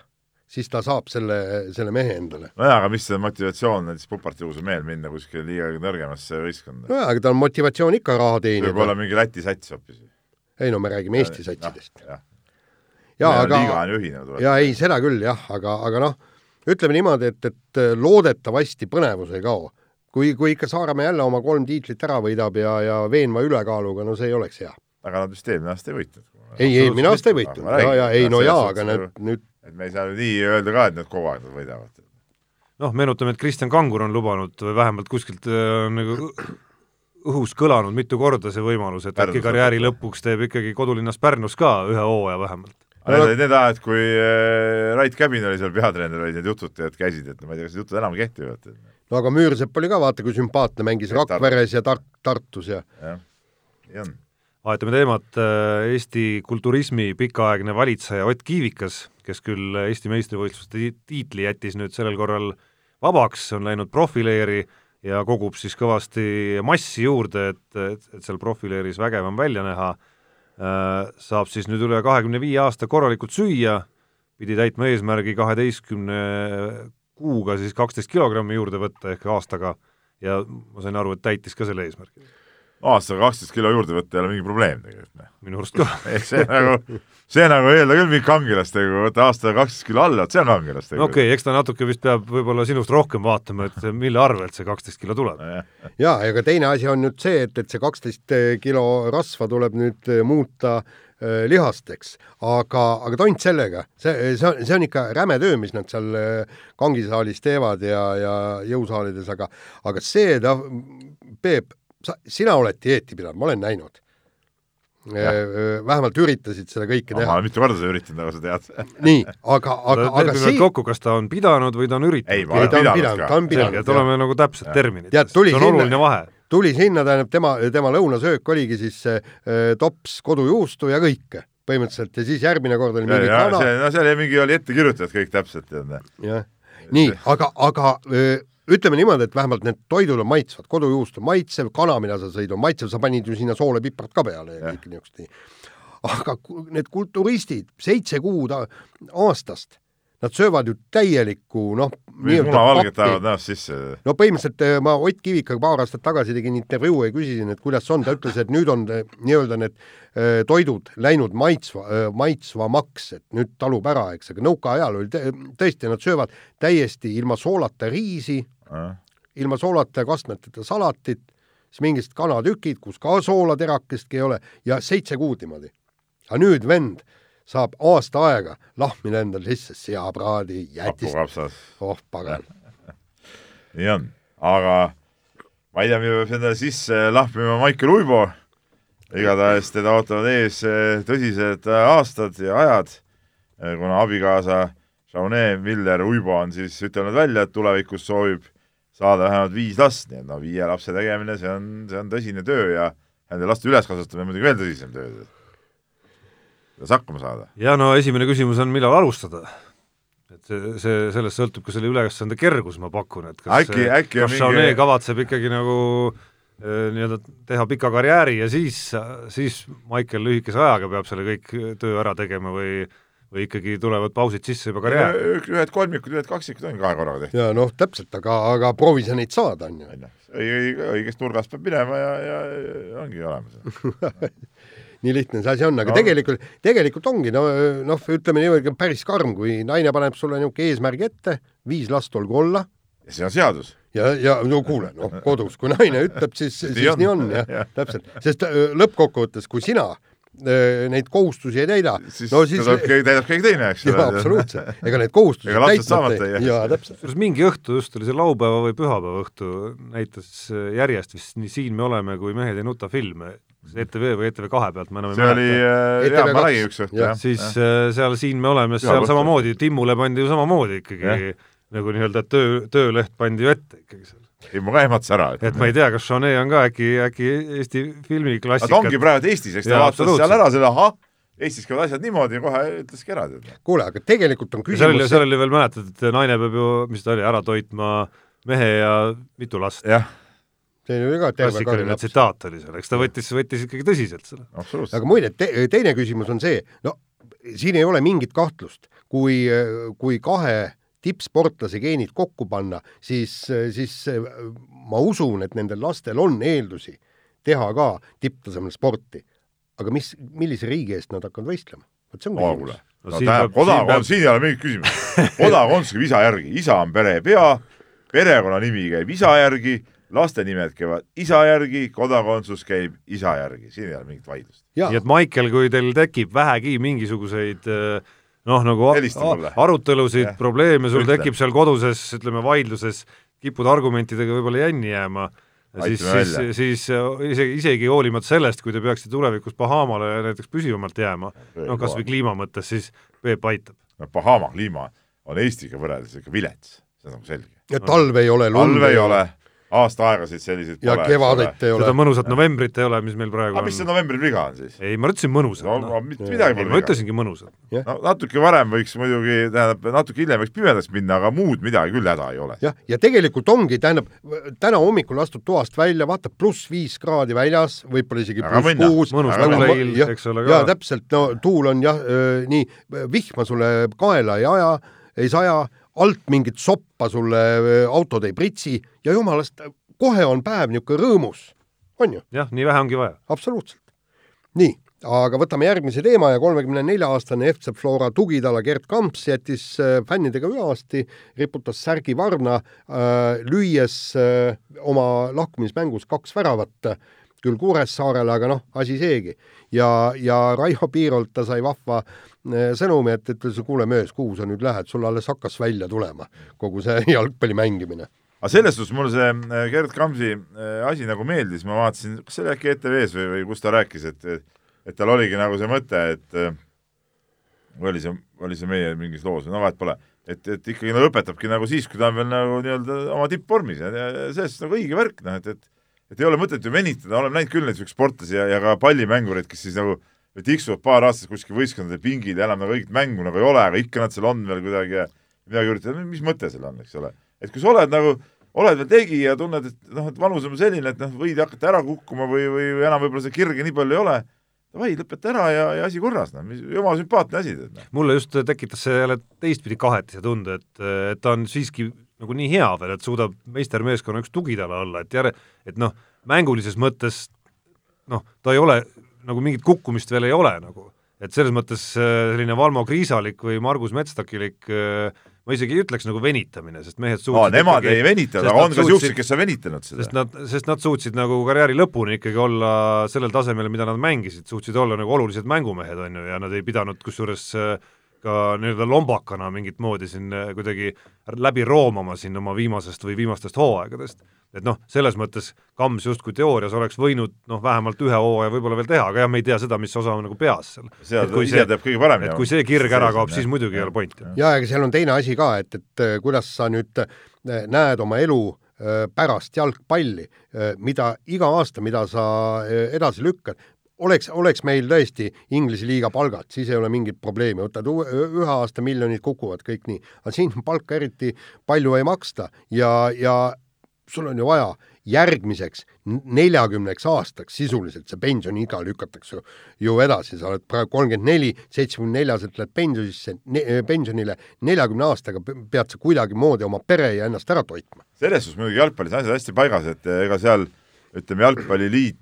siis ta saab selle, selle mehe endale. nojah, aga mis see motivatsioon näiteks Puparti-Uuse mehel minna kuskile liiga nõrgemasse võistkonda? nojah, aga tal on motivatsioon ikka raha teenida. võib-olla mingi Läti sats hoopis. ei no me räägime Eesti satsidest. jah, ja, aga liiga on ühine. jaa, ei, seda küll jah, aga, aga noh, ütleme niimoodi, et, et loodetavasti põnevus ei kao. kui, kui ikka Saaremaa jälle oma kolm tiitlit ära võidab ja, ja veenva ülekaaluga, no see ei oleks hea. aga nad vist eelmine aasta ei võitnud. ei, eelmine aasta ei võitnud, ja, ja ei no jaa, aga nüüd, nüüd et me ei saa nüüd nii öelda ka, et nad kogu aeg võidavad. noh, meenutame, et Kristjan Kangur on lubanud või vähemalt kuskilt äh, nagu õhus kõlanud mitu korda see võimalus, et äkki karjääri lõpuks teeb ikkagi kodulinnas Pärnus ka ühe hooaja vähemalt. Need olid need ajad, kui äh, Rait Käbin oli seal peatreener, olid need jutud, et käisid, et ma ei tea, kas need jutud enam kehtivad. no aga Müürsepp oli ka, vaata kui sümpaatne, mängis Rakveres ja Tar-, Tartus ja jah, nii on vahetame teemat, äh, Eesti kulturismi pikaaegne valitseja Ott Kiivikas, kes küll Eesti meistrivõistluste tiitli jättis nüüd sellel korral vabaks, on läinud profileeri ja kogub siis kõvasti massi juurde, et, et, et seal profileeris vägevam välja näha, äh, saab siis nüüd üle kahekümne viie aasta korralikult süüa, pidi täitma eesmärgi kaheteistkümne kuuga siis kaksteist kilogrammi juurde võtta ehk aastaga. Ja ma sain aru, et täitis ka selle eesmärgi aastaga kaksteist kilo juurde võtta ei ole mingi probleem tegelikult. Noh. minu arust ka see nagu, see nagu ei eelda küll mingit kangelast, kui võtta aastaga kaksteist kilo alla, et see on kangelast. okei okay,, eks ta natuke vist peab võib-olla sinust rohkem vaatama, et mille arvelt see kaksteist kilo tuleb. jaa, aga teine asi on nüüd see, et, et see kaksteist kilo rasva tuleb nüüd muuta äh, lihasteks, aga, aga tont sellega, see, see on, see on ikka räme töö, mis nad seal äh, kangisaalis teevad ja, ja jõusaalides, aga aga see, ta, Peep, sa, sina oled dieeti pidanud, ma olen näinud. vähemalt üritasid seda kõike teha. ma olen mitu korda seda üritanud, nagu sa tead. nii, aga, aga, aga see kokku, kas ta on pidanud või ta on üritanud? ei, ma olen pidanud, pidanud ka. ta on pidanud. et oleme nagu täpsed terminid. see on sinna, oluline vahe. tuli sinna, tähendab, tema, tema lõunasöök oligi siis äh, tops kodujuustu ja kõike põhimõtteliselt ja siis järgmine kord oli mingi kana. no seal oli mingi, oli ette kirjutatud kõik täpselt, tead. jah, nii, aga, aga öö, ütleme niimoodi, et vähemalt need toidud on maitsvad, kodujuust on maitsev, kana, mida sa sõid, on maitsev, sa panid ju sinna soolepiprat ka peale ja kõike niisugust nii. aga need kulturistid, seitse kuud aastast, nad söövad ju täielikku noh, munavalget ajavad näost sisse. no põhimõtteliselt eh, ma Ott Kivikaga paar aastat tagasi tegin intervjuu ja küsisin, et kuidas on, ta ütles, et nüüd on eh, nii-öelda need eh, toidud läinud maitsva, maitsvamaks, et nüüd talub ära, eks, aga nõukaajal oli tõesti, nad söövad täiesti ilma soolata riisi ilma soolata ja kastmeteta salatit, siis mingid kanatükid, kus ka soolaterakestki ei ole ja seitse kuud niimoodi. aga nüüd vend saab aasta aega lahmida endale sisse seapraadi, jätist. oh pagan nii on, aga ma ei tea, mida peab endale sisse lahmima Maicel Uibo. igatahes teda ootavad ees eh, tõsised aastad ja ajad, eh, kuna abikaasa Jaunet Miller Uibo on siis ütelnud välja, et tulevikus soovib saada vähemalt viis last, nii et no viie lapse tegemine, see on, see on tõsine töö ja nende laste üleskasvatamine muidugi veel tõsisem töö kuidas hakkama saada? ja no esimene küsimus on, millal alustada? et see, see, sellest sõltub ka selle ülesande kergus, ma pakun, et kas äkki, äkki kas Chanet mingi... kavatseb ikkagi nagu äh, nii-öelda teha pika karjääri ja siis, siis Michael lühikese ajaga peab selle kõik töö ära tegema või või ikkagi tulevad pausid sisse juba karjääri? ühed kolmikud, ühed kaksikud on kahe korraga tehtud. jaa, noh, täpselt, aga, aga proovi sa neid saada, on ju. õigest nurgast peab minema ja, ja, ja ongi olemas nii lihtne see asi on, aga no. tegelikult, tegelikult ongi no noh, ütleme niimoodi päris karm, kui naine paneb sulle niisugune eesmärgi ette, viis last olgu olla. ja see on seadus. ja, ja no kuule, noh, kodus, kui naine ütleb, siis siis nii on, nii on jah ja., täpselt, sest lõppkokkuvõttes, kui sina neid kohustusi ei täida. siis no, siis... täidab keegi, täidab keegi teine, eks ole. absoluutselt, ega need kohustused ega lapsed saamata ei jää. jaa, täpselt. kusjuures mingi õhtu, just oli see laupäeva või pühapäeva õhtu, näitas järjest vist nii Siin me oleme kui Mehed ei nuta filme ETV või ETV kahe pealt, ma enam ei mäleta. see oli äh,, jah, ma nägin üks õhtu, jah. siis äh, seal Siin me oleme, seal ja, samamoodi, Timmule pandi ju samamoodi ikkagi ja. nagu nii-öelda töö, tööleht pandi ju ette ikkagi seal. Ka ehmatas ära. et ma ei tea, kas Chanet on ka äkki, äkki Eesti filmiklassikat ta ongi praegu Eestis, eks ta vaatas seal ära selle, ahah, Eestis käivad asjad niimoodi ja kohe ütleski ära. kuule, aga tegelikult on küsimus seal oli, seal oli veel, mäletad, et naine peab ju, mis ta oli, ära toitma mehe ja mitu last. jah see oli ka terve klassikaline tsitaat oli seal, eks ta võttis, võttis ikkagi tõsiselt seda. aga muide te,, teine küsimus on see, no siin ei ole mingit kahtlust, kui, kui kahe tippsportlase geenid kokku panna, siis, siis ma usun, et nendel lastel on eeldusi teha ka tipptasemel sporti. aga mis, millise riigi eest nad hakkavad võistlema? vot see on küsimus. no, no tähendab, kodakondsus, siin ei ole mingit küsimust. kodakondsus käib isa järgi, isa on perepea, perekonnanimi käib isa järgi laste nimed käivad isa järgi, kodakondsus käib isa järgi, siin ei ole mingit vaidlust. nii et Maicel, kui teil tekib vähegi mingisuguseid eh, noh, nagu arutelusid, probleeme, sul Ütle. tekib seal koduses, ütleme, vaidluses, kipud argumentidega võib-olla jänni jääma, siis, siis, siis isegi, isegi hoolimata sellest, kui te peaksite tulevikus Bahamale näiteks püsivamalt jääma, no kas või kliima mõttes, siis Peep aitab. no Bahama kliima on Eestiga võrreldes ikka vilets, see on nagu selge. ja talv ei ole, lund ei ole aasta aegasid selliseid ja pole, kevadet ei ole. seda mõnusat novembrit ei ole, mis meil praegu aga on. mis see novembri viga on siis? ei, ma ütlesin mõnusat no, no. mitte midagi pole viga. ma ütlesingi mõnusat. no natuke varem võiks muidugi, tähendab, natuke hiljem võiks pimedaks minna, aga muud midagi küll häda ei ole. jah, ja tegelikult ongi, tähendab, täna hommikul astud toast välja, vaatad pluss viis kraadi väljas, võib-olla isegi pluss kuus. mõnus tuuleil, eks ole ka. jaa, täpselt, no tuul on jah nii, vihma sulle kaela ei aja, ei saja, alt mingit soppa sulle autod ei pritsi ja jumalast, kohe on päev niisugune rõõmus, on ju? jah, nii vähe ongi vaja. absoluutselt. nii, aga võtame järgmise teema ja kolmekümne nelja aastane FC Flora tugitala Gerd Kamps jättis fännidega ühasti, riputas särgi varna lüües oma lahkumismängus kaks väravat küll Kuressaarele, aga noh, asi seegi. ja, ja Raivo Piirolt ta sai vahva äh, sõnumi, et ütles, kuule mees, kuhu sa nüüd lähed, sul alles hakkas välja tulema kogu see jalgpalli mängimine. aga selles suhtes mulle see äh, Gerd Kamsi äh, asi nagu meeldis, ma vaatasin, kas see oli äkki ETV-s või, või kus ta rääkis, et et tal oligi nagu see mõte, et või oli see, oli see meie mingis loos või no vahet pole, et, et ikkagi no õpetabki nagu siis, kui ta on veel nagu nii-öelda oma tippvormis ja, ja selles suhtes nagu õige värk, noh et, et et ei ole mõtet ju venitada, olen näinud küll niisuguseid sportlasi ja, ja ka pallimängureid, kes siis nagu tiksuvad paar aastat kuskil võistkondade pingil ja enam nagu õiget mängu nagu ei ole, aga ikka nad seal on veel kuidagi ja midagi üritavad, mis mõte seal on, eks ole. et kui sa oled nagu, oled veel tegija, tunned, et noh, et vanus on selline, et noh, võid hakata ära kukkuma või, või enam võib-olla seda kirge nii palju ei ole, davai, lõpeta ära ja, ja asi korras, noh, mis jumala sümpaatne asi noh. mulle just tekitas see jälle teistpidi kahetise tunde, et, et ta on siiski nagu nii hea veel, et suudab meistermeeskonna üks tugitala olla, et järe, et noh, mängulises mõttes noh, ta ei ole, nagu mingit kukkumist veel ei ole nagu, et selles mõttes äh, selline Valmo Kriisalik või Margus Metstakilik äh, ma isegi ei ütleks nagu venitamine, sest mehed aa, suutsid nemad ikkagi, ei venitanud, aga on ka siukseid, kes on venitanud seda. sest nad, sest nad suutsid nagu karjääri lõpuni ikkagi olla sellel tasemel, mida nad mängisid, suutsid olla nagu olulised mängumehed, on ju, ja nad ei pidanud kusjuures äh, ka nii-öelda lombakana mingit moodi siin äh, kuidagi läbi roomama siin oma viimasest või viimastest hooaegadest. et noh, selles mõttes Kams justkui teoorias oleks võinud noh, vähemalt ühe hooaja võib-olla veel teha, aga jah, me ei tea seda, mis osa on nagu peas seal. et kui see, teab kõige paremini. et kui see kirg ära kaob, siis muidugi ei ole pointi. ja ega seal on teine asi ka, et, et äh, kuidas sa nüüd äh, näed oma elu pärast jalgpalli, mida iga aasta, mida sa edasi lükkad, oleks, oleks meil tõesti Inglise liiga palgad, siis ei ole mingit probleemi, võtad ühe aasta miljonid kukuvad kõik nii, aga siin palka eriti palju ei maksta ja, ja sul on ju vaja järgmiseks neljakümneks aastaks sisuliselt see pensioniiga lükatakse ju, ju edasi, sa oled praegu kolmkümmend neli, seitsmekümne neljaselt lähed pensionisse ne,, pensionile, neljakümne aastaga pe- pead sa kuidagimoodi oma pere ja ennast ära toitma. selles suhtes muidugi jalgpallis on asjad hästi paigas, et eh, ega seal ütleme, jalgpalliliit,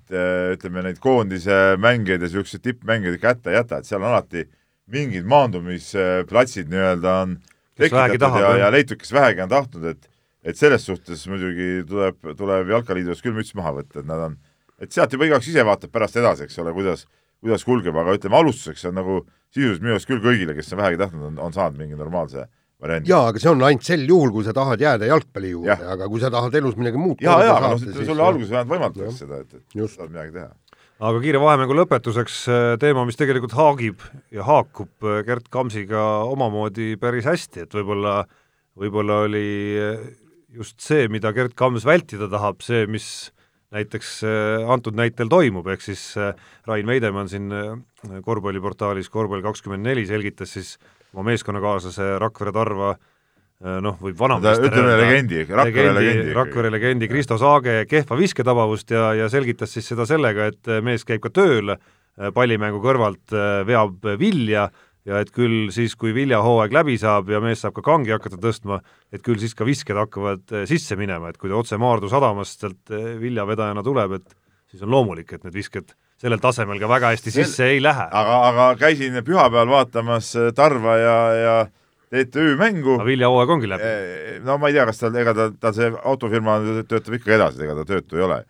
ütleme neid koondise mängijaid ja niisuguseid tippmängijaid ikka hätta ei jäta, et seal on alati mingid maandumisplatsid nii-öelda on tekitatud tahab, ja, ja leitud, kes vähegi on tahtnud, et et selles suhtes muidugi tuleb, tuleb Jalkaliidus küll müts maha võtta, et nad on, et sealt juba igaüks ise vaatab pärast edasi, eks ole, kuidas, kuidas kulgeb, aga ütleme, alustuseks on nagu sisuliselt minu arust küll kõigile, kes on vähegi tahtnud, on, on saanud mingi normaalse variandi. jaa, aga see on ainult sel juhul, kui sa tahad jääda jalgpalli juurde Jah., aga kui sa tahad elus midagi muud jaa, jaa, aga noh, sulle alguses vähemalt võimaldatakse seda, et, et Just. saad midagi teha. aga kiire vahemängu lõpetuseks äh, teema, mis tegelikult haagib ja haakub äh, Gerd Kamsiga omamoodi päris hästi, et võib-olla, võib-olla oli äh, just see, mida Gerd Kams vältida tahab, see, mis näiteks äh, antud näitel toimub, ehk siis äh, Rain Veidemann siin äh, korvpalliportaalis Korvpall kakskümmend neli selgitas siis oma meeskonnakaaslase Rakvere Tarva äh, noh, võib vanameister ütleme legendi, Rakvere legendi. Rakvere legendi Kristo Saage kehva visketabavust ja, ja selgitas siis seda sellega, et mees käib ka tööl äh, pallimängu kõrvalt, veab vilja ja et küll siis, kui viljahooaeg läbi saab ja mees saab ka kangi hakata tõstma, et küll siis ka visked hakkavad sisse minema, et kui ta otse Maardu sadamast sealt viljavedajana tuleb, et siis on loomulik, et need visked sellel tasemel ka väga hästi Sel- sisse ei lähe. aga, aga käisin pühapäeval vaatamas äh, Tarva ja, ja TTÜ mängu viljahooaeg ongi läbi. Eh, no ma ei tea, kas tal, ega ta, tal see autofirma töötab ikka edasi, ega ta töötu ei ole.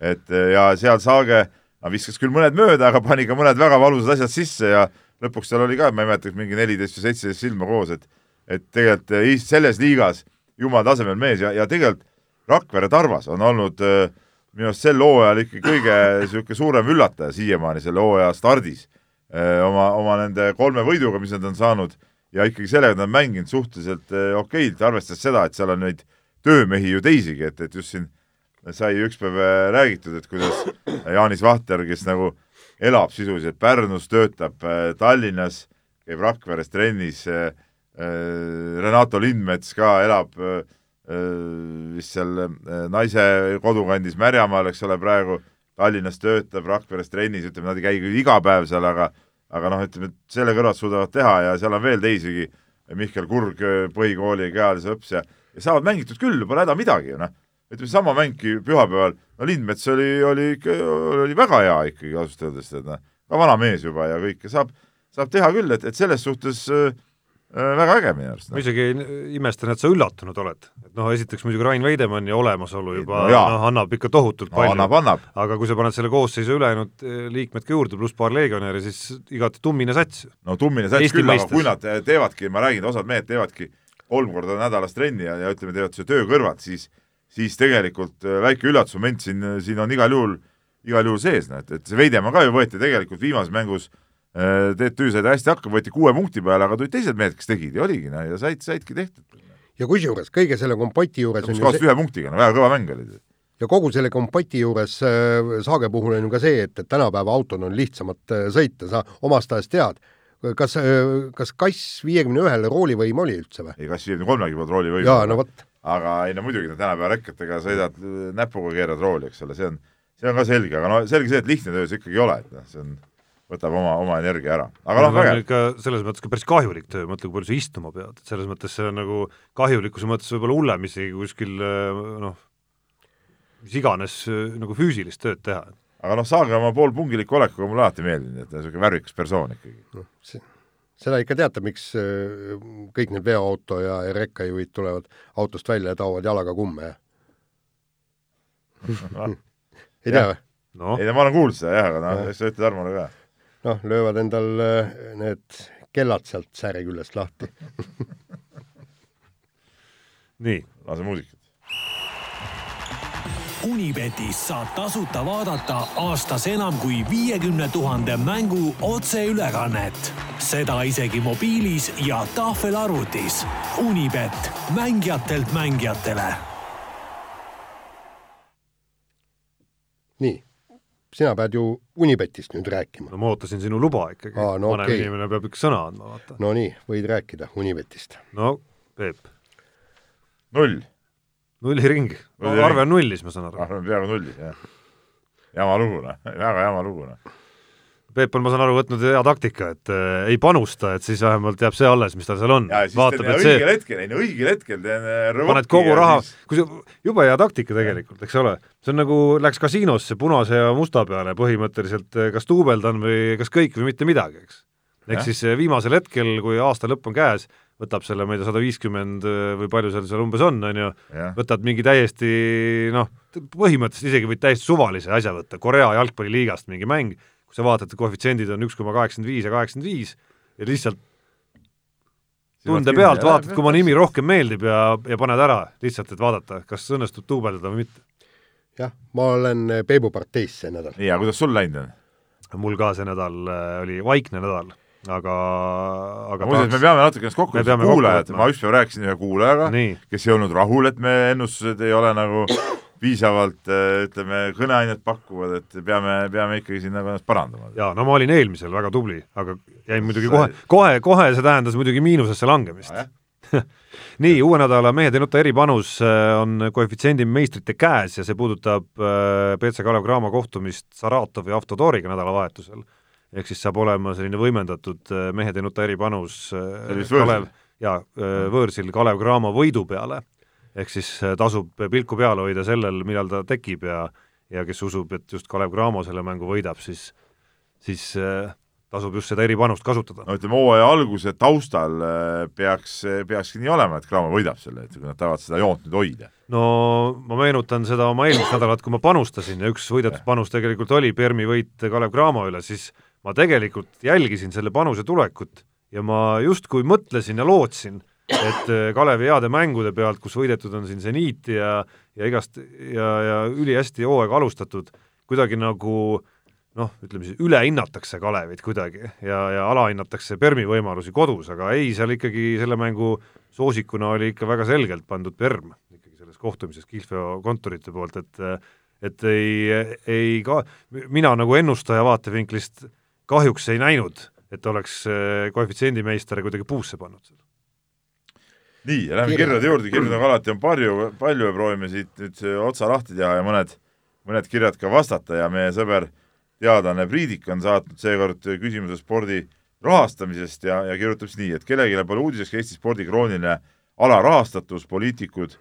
et eh, ja seal Saage, viskas küll mõned mööda, aga pani ka mõned väga valusad asjad sisse ja lõpuks seal oli ka, ma ei mäleta, mingi neliteist või seitseteist silma koos, et et tegelikult selles liigas jumala tasemel mees ja, ja tegelikult Rakvere Tarvas on olnud äh, minu arust sel hooajal ikka kõige niisugune suurem üllataja siiamaani selle hooaja stardis oma, oma nende kolme võiduga, mis nad on saanud ja ikkagi sellega nad on mänginud suhteliselt okeilt, arvestades seda, et seal on neid töömehi ju teisigi, et, et just siin sai üks päev räägitud, et kuidas Jaanis Vahter, kes nagu elab sisuliselt Pärnus, töötab Tallinnas, käib Rakveres trennis, Renato Lindmets ka elab äh, vist seal äh, naise kodukandis Märjamaal, eks ole, praegu Tallinnas töötab, Rakveres trennis, ütleme, nad ei käi küll iga päev seal, aga aga noh, ütleme, et selle kõrvalt suudavad teha ja seal on veel teisigi, Mihkel Kurg, põhikooli kehalise õps ja, ja saavad mängitud küll, pole häda midagi ju noh. ütleme, sama mängki pühapäeval, no Lindmets oli, oli ikka, oli väga hea ikkagi ausalt öeldes, et noh, ka vana mees juba ja kõike saab, saab teha küll, et, et selles suhtes äh, äh, väga äge minu arust ma no.. isegi imestan, et sa üllatunud oled. et noh, esiteks muidugi Rain Veidemanni olemasolu juba No no, noh, annab ikka tohutult no, palju annab. aga kui sa paned selle koosseisu ülejäänud eh, liikmed ka juurde, pluss paar legionäri, siis igati tummine sats. no tummine sats Eesti küll, aga kui nad teevadki, ma räägin, osad mehed teevadki kolm korda nädalas trenni ja, ja ütleme, teevad seda töö kõrvalt, siis siis tegelikult äh, väike üllatusmoment siin, siin on igal juhul, igal juhul sees, noh, et, et see Veidemaa ka ju võeti tegelikult viimases mängus äh, TTÜ sai ta hästi hakkama, võeti kuue punkti peale, aga tulid teised mehed, kes tegid ja oligi, noh, ja said, saidki tehtud. ja kusjuures kõige selle kompoti juures on kus kaotasid see ühe punktiga, no väga kõva mäng oli. ja kogu selle kompoti juures äh, Saage puhul on ju ka see, et, et tänapäeva autod on lihtsamad äh, sõita, sa omast ajast tead, kas äh,, kas kass viiekümne ühele roolivõim oli üldse või? ei, kas viiekümne kolmegi poolt rooli või? jaa, no vot. aga ei no muidugi, tänapäeva rekketega sõidad äh, näpuga keerad rooli, eks ole, see on, see on ka selge, aga no selge see, et lihtne töö see ikkagi ei ole, et noh, see on võtab oma, oma energia ära. aga noh, vägev. ikka selles mõttes ka päris kahjulik töö, mõtle, kui palju sa istuma pead, et selles mõttes see on nagu kahjulikkuse mõttes võib-olla hullem isegi kuskil noh, mis iganes nagu füüsilist tööd teha. aga noh, saage oma poolpungiliku olekuga mulle alati meeldinud, et niisugune värvikas persoon ikkagi no,. seda ikka teate, miks kõik need veoauto ja, rekkajuhid tulevad autost välja ja taovad jalaga kumme ei tea või? no.. ei, ma olen kuulnud seda jah, aga noh, eks sa ütled Armole ka. Noh, löövad endal äh, need kellad sealt sääre küljest lahti nii. lase muusikat. Unibetis saab tasuta vaadata aastas enam kui viiekümne tuhande mängu otseülekannet. seda isegi mobiilis ja tahvelarvutis. Unibet, mängijatelt mängijatele nii, sina pead ju Unibetist nüüd rääkima. no ma ootasin sinu luba ikkagi. No, vanem okay. inimene peab ikka sõna andma, vaata. no nii, võid rääkida Unibetist. no Peep. null. nulli ring. arve on nullis, ma saan aru. arve on peaaegu nullis, jah. jama lugu, noh, väga jama lugu, noh Peep on, ma saan aru, võtnud hea taktika, et äh, ei panusta, et siis vähemalt jääb see alles, mis tal seal on. vaatab, et õigel see... hetkel, ei no õigel hetkel teen äh, paned kogu raha siis..., kui see, jube hea taktika tegelikult, eks ole. see on nagu, läks kasiinosse punase ja musta peale põhimõtteliselt, äh, kas duubeldan või kas kõik või mitte midagi, eks. ehk siis äh, viimasel hetkel, kui aasta lõpp on käes, võtab selle, ma ei tea, sada viiskümmend või palju seal seal umbes on, on ju, võtad mingi täiesti noh, põhimõtteliselt isegi võid täiesti suvalise asja võtta, Korea jalgpalliliigast mingi mäng kui sa vaatad, et koefitsiendid on üks koma kaheksakümmend viis ja kaheksakümmend viis ja lihtsalt tunde pealt vaatad, kui mu nimi rohkem meeldib ja, ja paned ära lihtsalt, et vaadata, kas õnnestub duubeldada või mitte. jah, ma olen Peebu parteis see nädal. aga kuidas sul läinud on? mul ka see nädal äh, oli vaikne nädal, aga, aga muuseas, me peame natuke ennast kokku võtma, kuulajad, ma ükspäev rääkisin ühe kuulajaga, kes ei olnud rahul, et me ennustused ei ole nagu piisavalt äh, ütleme, kõneainet pakuvad, et peame, peame ikkagi siin nagu ennast parandama. jaa, no ma olin eelmisel väga tubli, aga jäin muidugi kohe, kohe, kohe see tähendas muidugi miinusesse langemist ah,. nii, uue nädala Mehed ei nuta eripanus äh, on koefitsiendi meistrite käes ja see puudutab BC äh, Kalev Cramo kohtumist Saratovi Avtodoriga nädalavahetusel. ehk siis saab olema selline võimendatud Mehed ei nuta eripanus Kalev, jaa, võõrsil Kalev Cramo võidu peale ehk siis äh, tasub pilku peal hoida sellel, millal ta tekib ja ja kes usub, et just Kalev Cramo selle mängu võidab, siis siis äh, tasub just seda eripanust kasutada. no ütleme, hooaja alguse taustal äh, peaks, peakski nii olema, et Cramo võidab selle, et kui nad tahavad seda joont nüüd hoida. no ma meenutan seda oma eelmist nädalat, kui ma panustasin ja üks võidetud panus tegelikult oli Permi võit Kalev Cramo üle, siis ma tegelikult jälgisin selle panuse tulekut ja ma justkui mõtlesin ja lootsin, et äh, Kalevi heade mängude pealt, kus võidetud on siin seniit ja, ja igast ja, ja ülihästi hooaega alustatud, kuidagi nagu noh, ütleme siis ülehinnatakse Kalevit kuidagi ja, ja alahinnatakse Permi võimalusi kodus, aga ei, seal ikkagi selle mängu soosikuna oli ikka väga selgelt pandud Perm ikkagi selles kohtumises Kihlveo kontorite poolt, et et ei, ei ka, mina nagu ennustaja vaatevinklist kahjuks ei näinud, et oleks äh, koefitsiendimeister kuidagi puusse pannud seda nii, ja lähme kirjade juurde, kirju nagu alati on palju, palju ja proovime siit nüüd otsa lahti teha ja mõned, mõned kirjad ka vastata ja meie sõber, teadlane Priidik on saatnud seekord küsimuse spordi rahastamisest ja, ja kirjutab siis nii, et kellelegi pole uudiseks Eesti spordi krooniline alarahastatus, poliitikud,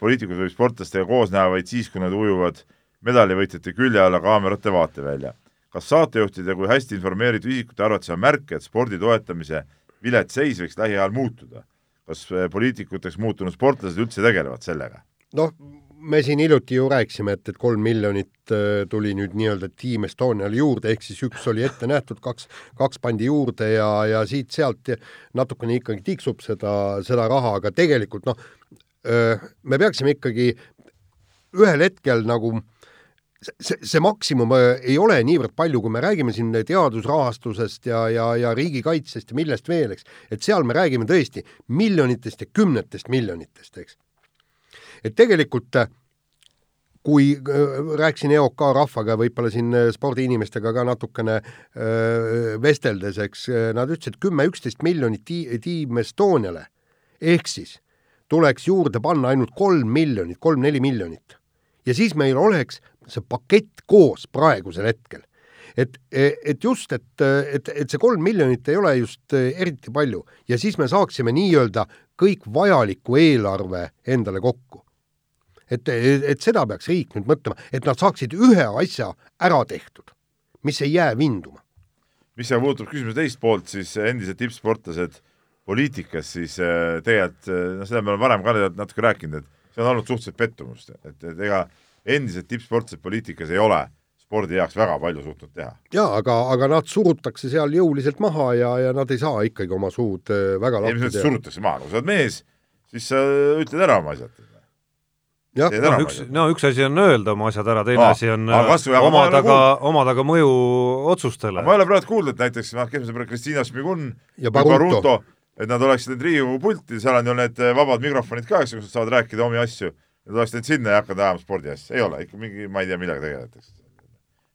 poliitikud võib sportlastega koos näha vaid siis, kui nad ujuvad medalivõitjate külje alla kaamerate vaatevälja. kas saatejuhtide kui hästi informeeritud isikute arvates on märk, et spordi toetamise vilets seis võiks lähiajal muutuda? Kas äh, poliitikuteks muutunud sportlased üldse tegelevad sellega? noh, me siin hiljuti ju rääkisime, et, et kolm miljonit äh, tuli nüüd nii-öelda Team Estoniale juurde, ehk siis üks oli ette nähtud, kaks, kaks pandi juurde ja, ja siit-sealt natukene ikkagi tiksub seda, seda raha, aga tegelikult noh, me peaksime ikkagi ühel hetkel nagu äh, see, see maksimum äh, ei ole niivõrd palju, kui me räägime siin teadusrahastusest ja, ja, ja riigikaitsest ja millest veel, eks, et seal me räägime tõesti miljonitest ja kümnetest miljonitest, eks. et tegelikult äh, kui äh, rääkisin EOK rahvaga, võib-olla siin spordiinimestega ka natukene öö, vesteldes, eks, nad ütlesid kümme-üksteist miljonit Tiim Estoniale, ehk siis tuleks juurde panna ainult kolm miljonit, kolm-neli miljonit. Ja siis meil oleks see pakett koos praegusel hetkel. et, et just, et, et, et see kolm miljonit ei ole just eriti palju ja siis me saaksime nii-öelda kõik vajaliku eelarve endale kokku. et, et seda peaks riik nüüd mõtlema, et nad saaksid ühe asja ära tehtud, mis ei jää vinduma. mis aga puudutab küsimuse teist poolt, siis endised tippsportlased poliitikas, siis äh, tegelikult, noh, seda me oleme varem ka natuke rääkinud, et see on olnud suhteliselt pettumust, et, et ega endised tippsportlased poliitikas ei ole spordi heaks väga palju suutnud teha. jaa, aga, aga nad surutakse seal jõuliselt maha ja, ja nad ei saa ikkagi oma suud äh, väga lahti teha. surutakse maha, kui sa oled mees, siis sa ütled ära oma asjad. jah, no üks, no üks asi on öelda oma asjad ära, teine Aa, asi on omada ka, omada ka mõju otsustele. ma ei ole praegu kuulnud, et näiteks, noh, kes me sõber Kristiina Šmigun ja Baruto et nad oleksid need Riigikogu pulti, seal on ju need eh, vabad mikrofonid ka, eks ju, kus nad saavad rääkida omi asju, nad oleks läinud sinna ja hakanud ajama spordiasja, ei ole, ikka mingi, ma ei tea, millega tegeletakse.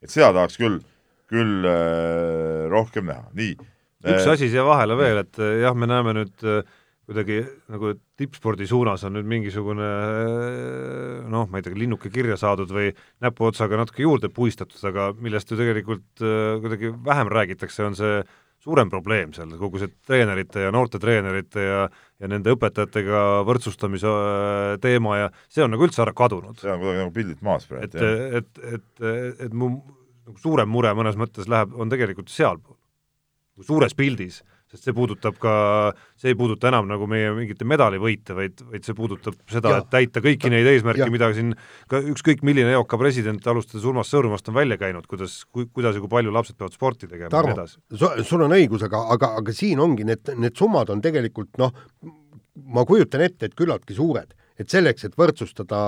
et seda tahaks küll, küll äh, rohkem näha, nii. üks äh, asi siia vahele veel, et jah, me näeme nüüd äh, kuidagi nagu tippspordi suunas on nüüd mingisugune noh, ma ei tea, linnuke kirja saadud või näpuotsaga natuke juurde puistatud, aga millest ju tegelikult kuidagi vähem räägitakse, on see suurem probleem seal, kogu see treenerite ja noorte treenerite ja ja nende õpetajatega võrdsustamise äh, teema ja see on nagu üldse ära kadunud. see on kuidagi nagu pildilt maas praegu. et, et, et, et, et mu nagu suurem mure mõnes mõttes läheb, on tegelikult sealpool, suures pildis sest see puudutab ka, see ei puuduta enam nagu meie mingite medalivõite, vaid, vaid see puudutab seda, et täita kõiki neid eesmärke, mida siin ka ükskõik milline EOK president, alustades Urmas Sõõrumast, on välja käinud, kuidas, kuidas ja kui palju lapsed peavad sporti tegema Tarmo, ja nii edasi. sul on õigus, aga, aga, aga siin ongi need, need summad on tegelikult noh, ma kujutan ette, et küllaltki suured et selleks, et võrdsustada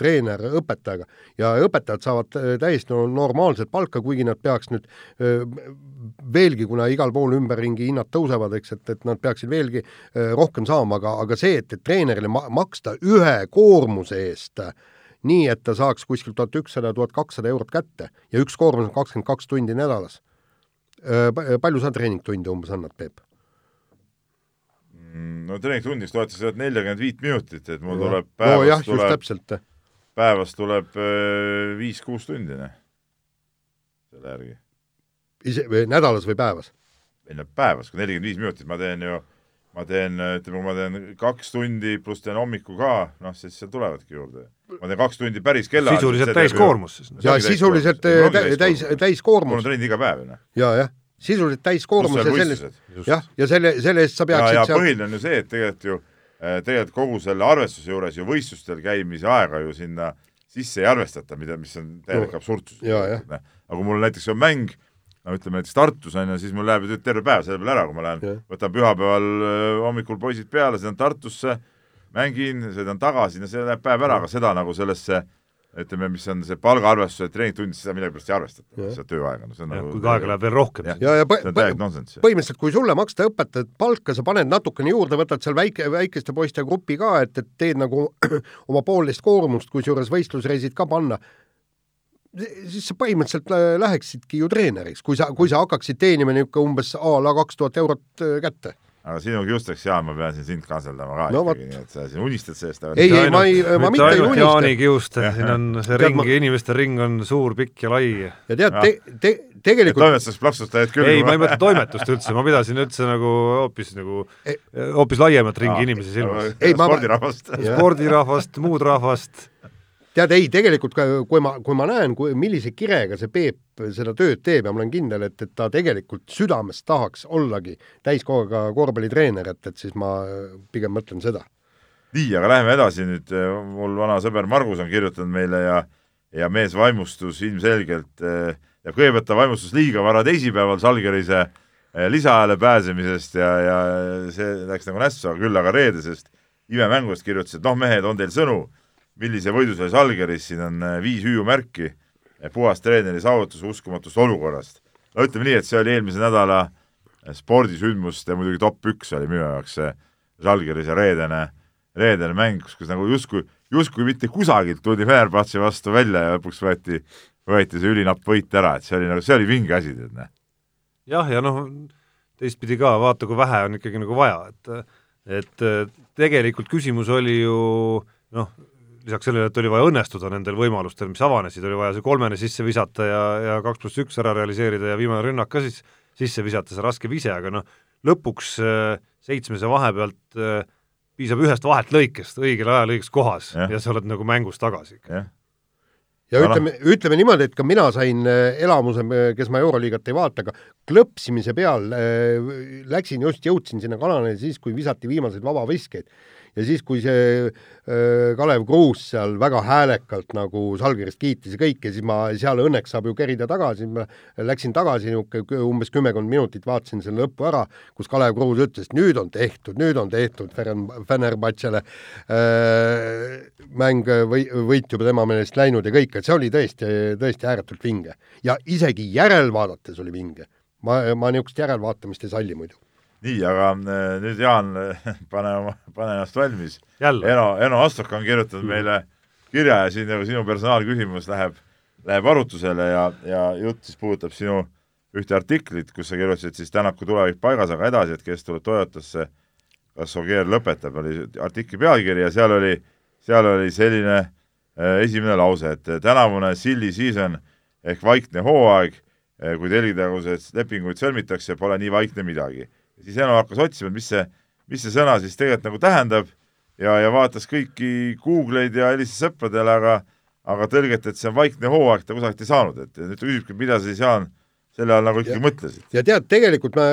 treener õpetajaga ja õpetajad saavad äh, täiesti normaalset palka, kuigi nad peaks nüüd äh, veelgi, kuna igal pool ümberringi hinnad tõusevad, eks, et, et nad peaksid veelgi rohkem saama, aga, aga see, et, et treenerile ma maksta ühe koormuse eest nii, et ta saaks kuskil tuhat ükssada, tuhat kakssada eurot kätte ja üks koormus on kakskümmend kaks tundi nädalas. palju sa treeningtunde umbes annad, Peep? No treeningtundis loetakse sealt neljakümmend viit minutit, et mul ja. tuleb päevas no, jah, tuleb, päevas tuleb äh, viis-kuus tundi, noh, selle järgi. ise, või nädalas või päevas? ei no päevas, kui nelikümmend viis minutit, ma teen ju, ma teen, ütleme, kui ma teen kaks tundi pluss teen hommikul ka, noh, siis seal tulevadki juurde. ma teen kaks tundi päris kella sisuliselt täiskoormus siis? jaa, sisuliselt täis, täiskoormus. mul on trenn iga päev, noh. jaa, jah sisuliselt täiskoormus ja sellest, jah, ja selle, selle eest sa peaksid ja, ja seal... põhiline on ju see, et tegelikult ju äh, tegelikult kogu selle arvestuse juures ju võistlustel käimise aega ju sinna sisse ei arvestata, mida, mis on täielik no, absurdsus. aga kui mul näiteks on mäng, no ütleme näiteks Tartus on ju, siis mul läheb ju terve päev selle peale ära, kui ma lähen, võtan pühapäeval äh, hommikul poisid peale, sõidan Tartusse, mängin, sõidan tagasi, no see läheb päev ära, aga seda nagu sellesse äh, ütleme, mis on see palgaarvestus ja treeningtundid, seda millegipärast ei arvestata, seda tööaega, no see on ja, nagu kuigi aega läheb veel rohkem. ja, ja, ja põhimõtteliselt, kui sulle maksta õpetajat palka, sa paned natukene juurde, võtad seal väike, väikeste poiste grupi ka, et, et teed nagu oma poolteist koormust, kusjuures võistlusreisid ka panna, siis sa põhimõtteliselt läheksidki ju treeneriks, kui sa, kui sa hakkaksid teenima niisugune umbes a la kaks tuhat eurot äh, kätte aga sinuga just läks hea, ma pean siin sind kanseldama ka no, ikkagi, nii et sa siin unistad sellest. ei, ei, ma ei, ma mitte ei unista. Jaani Kiuste, siin on see ring, inimeste ring on suur, pikk ja lai. ja tead, te, te, tegelikult toimetuseks plaksutajad küll. ei, ma ei mõtle toimetust üldse, ma pidasin üldse nagu hoopis nagu, hoopis laiemat ringi inimesi silmas. spordirahvast. spordirahvast, muud rahvast tead, ei, tegelikult kui ma, kui ma näen, kui, millise kirega see Peep seda tööd teeb ja ma olen kindel, et, et ta tegelikult südamest tahaks ollagi täiskohaga korvpallitreener, et, et siis ma pigem mõtlen seda. nii, aga läheme edasi nüüd, mul vana sõber Margus on kirjutanud meile ja ja mees vaimustus ilmselgelt ja kõigepealt ta vaimustus liiga vara teisipäeval Salgerise lisaajale pääsemisest ja, ja see läks nagu nässu, aga küll aga reedesest imemängust kirjutas, et noh, mehed, on teil sõnu millise võidu sai Žalgiris, siin on äh, viis hüüumärki, puhas treeneri saavutus uskumatust olukorrast. no ütleme nii, et see oli eelmise nädala äh, spordisündmuste muidugi top üks oli minu jaoks see Žalgiris ja reedene, reedene mäng, kus, kus nagu justkui, justkui mitte kusagilt tuldi Fenerbahce vastu välja ja lõpuks võeti, võeti see ülinapp võit ära, et see oli nagu, see oli vinge asi, tead näe. jah, ja noh, teistpidi ka, vaata, kui vähe on ikkagi nagu vaja, et et tegelikult küsimus oli ju noh, lisaks sellele, et oli vaja õnnestuda nendel võimalustel, mis avanesid, oli vaja see kolmene sisse visata ja, ja kaks pluss üks ära realiseerida ja viimane rünnak ka siis sisse visata, see raske vise, aga noh, lõpuks äh, seitsmese vahe pealt äh, piisab ühest vahet lõikest õigel ajal õiges kohas ja, ja sa oled nagu mängus tagasi ikka. Ja no, ütleme, ütleme niimoodi, et ka mina sain äh, elamuse, kes ma Euroliigat ei vaata, aga klõpsimise peal läksin just, jõudsin sinna kanalile siis, kui visati viimaseid vabaviskeid ja siis, kui see äh, Kalev Kruus seal väga häälekalt nagu Salgerist kiitis ja kõike, siis ma seal õnneks saab ju kerida tagasi, ma läksin tagasi niisugune umbes kümmekond minutit, vaatasin selle lõppu ära, kus Kalev Kruus ütles, nüüd on tehtud, nüüd on tehtud Fenerbahcele äh, mäng või võit juba tema meelest läinud ja kõik, et see oli tõesti, tõesti ääretult vinge. ja isegi järelvaadates oli vinge. ma, ma niisugust järelvaatamist ei salli muidu nii, aga äh, nüüd Jaan, pane oma, pane ennast valmis. Eno, Eno Astok on kirjutanud meile kirja ja siin nagu sinu personaalküsimus läheb, läheb arutusele ja, ja jutt siis puudutab sinu ühte artiklit, kus sa kirjutasid siis Tänaku tulevik paigas, aga edasi, et kes tuleb Toyotasse, kas Ogier lõpetab, oli artikli pealkiri ja seal oli, seal oli selline äh, esimene lause, et tänavune silly season ehk vaikne hooaeg, äh, kui telgitaguseid lepinguid sõlmitakse, pole nii vaikne midagi siis Eno hakkas otsima, mis see, mis see sõna siis tegelikult nagu tähendab ja, ja vaatas kõiki Google'id ja helistas sõpradele, aga aga tõlget, et see on vaikne hooaeg, ta kusagilt ei saanud, et nüüd ta küsibki, mida sa siis, Jaan, selle all nagu ikkagi mõtlesid? ja tead, tegelikult ma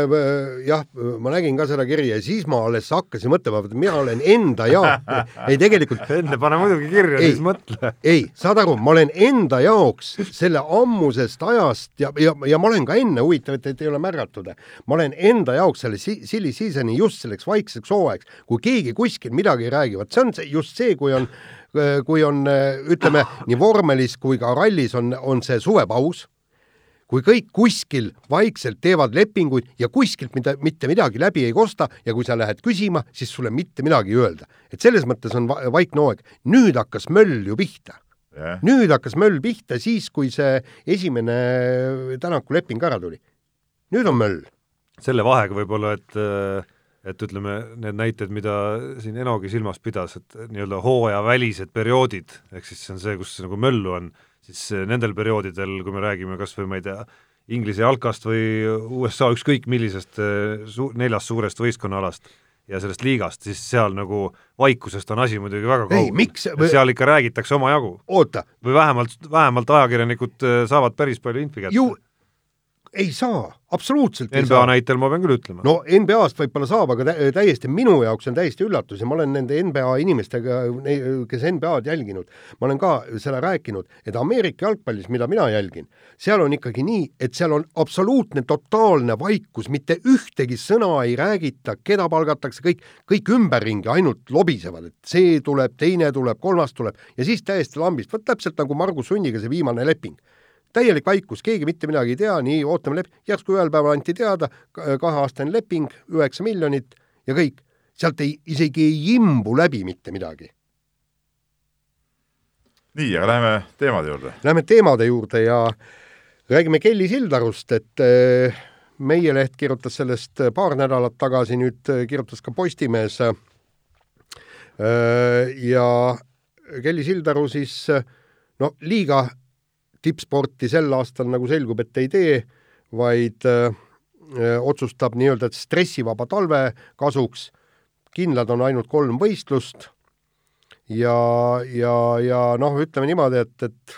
jah, ma nägin ka seda kirja ja siis ma alles hakkasin mõtlema, et mina olen enda jaoks, ei tegelikult enne pane muidugi kirja, siis mõtle. ei, saad aru, ma olen enda jaoks selle ammusest ajast ja, ja, ja ma olen ka enne, huvitav, et, et ei ole märgatud, ma olen enda jaoks selle silly season'i just selleks vaikseks hooaegs, kui keegi kuskil midagi ei räägi, vot see on see, just see, kui on kui on, ütleme, nii vormelis kui ka rallis on, on see suvepaus kui kõik kuskil vaikselt teevad lepinguid ja kuskilt mida, mitte midagi läbi ei kosta ja kui sa lähed küsima, siis sulle mitte midagi ei öelda. et selles mõttes on va vaikne hooaeg. nüüd hakkas möll ju pihta yeah.. nüüd hakkas möll pihta siis, kui see esimene Tänaku leping ära tuli. nüüd on möll. selle vahega võib-olla, et et ütleme, need näited, mida siin Enogi silmas pidas, et nii-öelda hooajavälised perioodid, ehk siis see on see, kus nagu möllu on siis eh, nendel perioodidel, kui me räägime kas või ma ei tea, Inglise jalkast või USA ükskõik millisest eh, su-, neljast suurest võistkonnaalast ja sellest liigast, siis seal nagu vaikusest on asi muidugi väga kaugel. seal ikka räägitakse omajagu. või vähemalt, vähemalt ajakirjanikud eh, saavad päris palju infi kätte. ju ei saa, absoluutselt NBA ei saa. näitel ma pean küll ütlema. no NBA-st võib-olla saab, aga täiesti minu jaoks on täiesti üllatus ja ma olen nende NBA inimestega, kes NBA-d jälginud, ma olen ka seda rääkinud, et Ameerika jalgpallis, mida mina jälgin, seal on ikkagi nii, et seal on absoluutne totaalne vaikus, mitte ühtegi sõna ei räägita, keda palgatakse, kõik, kõik ümberringi ainult lobisevad, et see tuleb, teine tuleb, kolmas tuleb ja siis täiesti lambist, vot täpselt nagu Margus Sunniga see viimane leping täielik vaikus, keegi mitte midagi ei tea, nii, ootame lep-, järsku ühel päeval anti teada, kaheaastane leping, üheksa miljonit ja kõik. sealt ei, isegi ei imbu läbi mitte midagi. nii, aga läheme teemade juurde. Läheme teemade juurde ja räägime Kelly Sildarust, et äh, meie leht kirjutas sellest paar nädalat tagasi, nüüd äh, kirjutas ka Postimees. Ja Kelly Sildaru siis no liiga tippsporti sel aastal nagu selgub, et ei tee, vaid öö, äh, otsustab nii-öelda stressivaba talve kasuks. kindlad on ainult kolm võistlust ja, ja, ja noh, ütleme niimoodi, et, et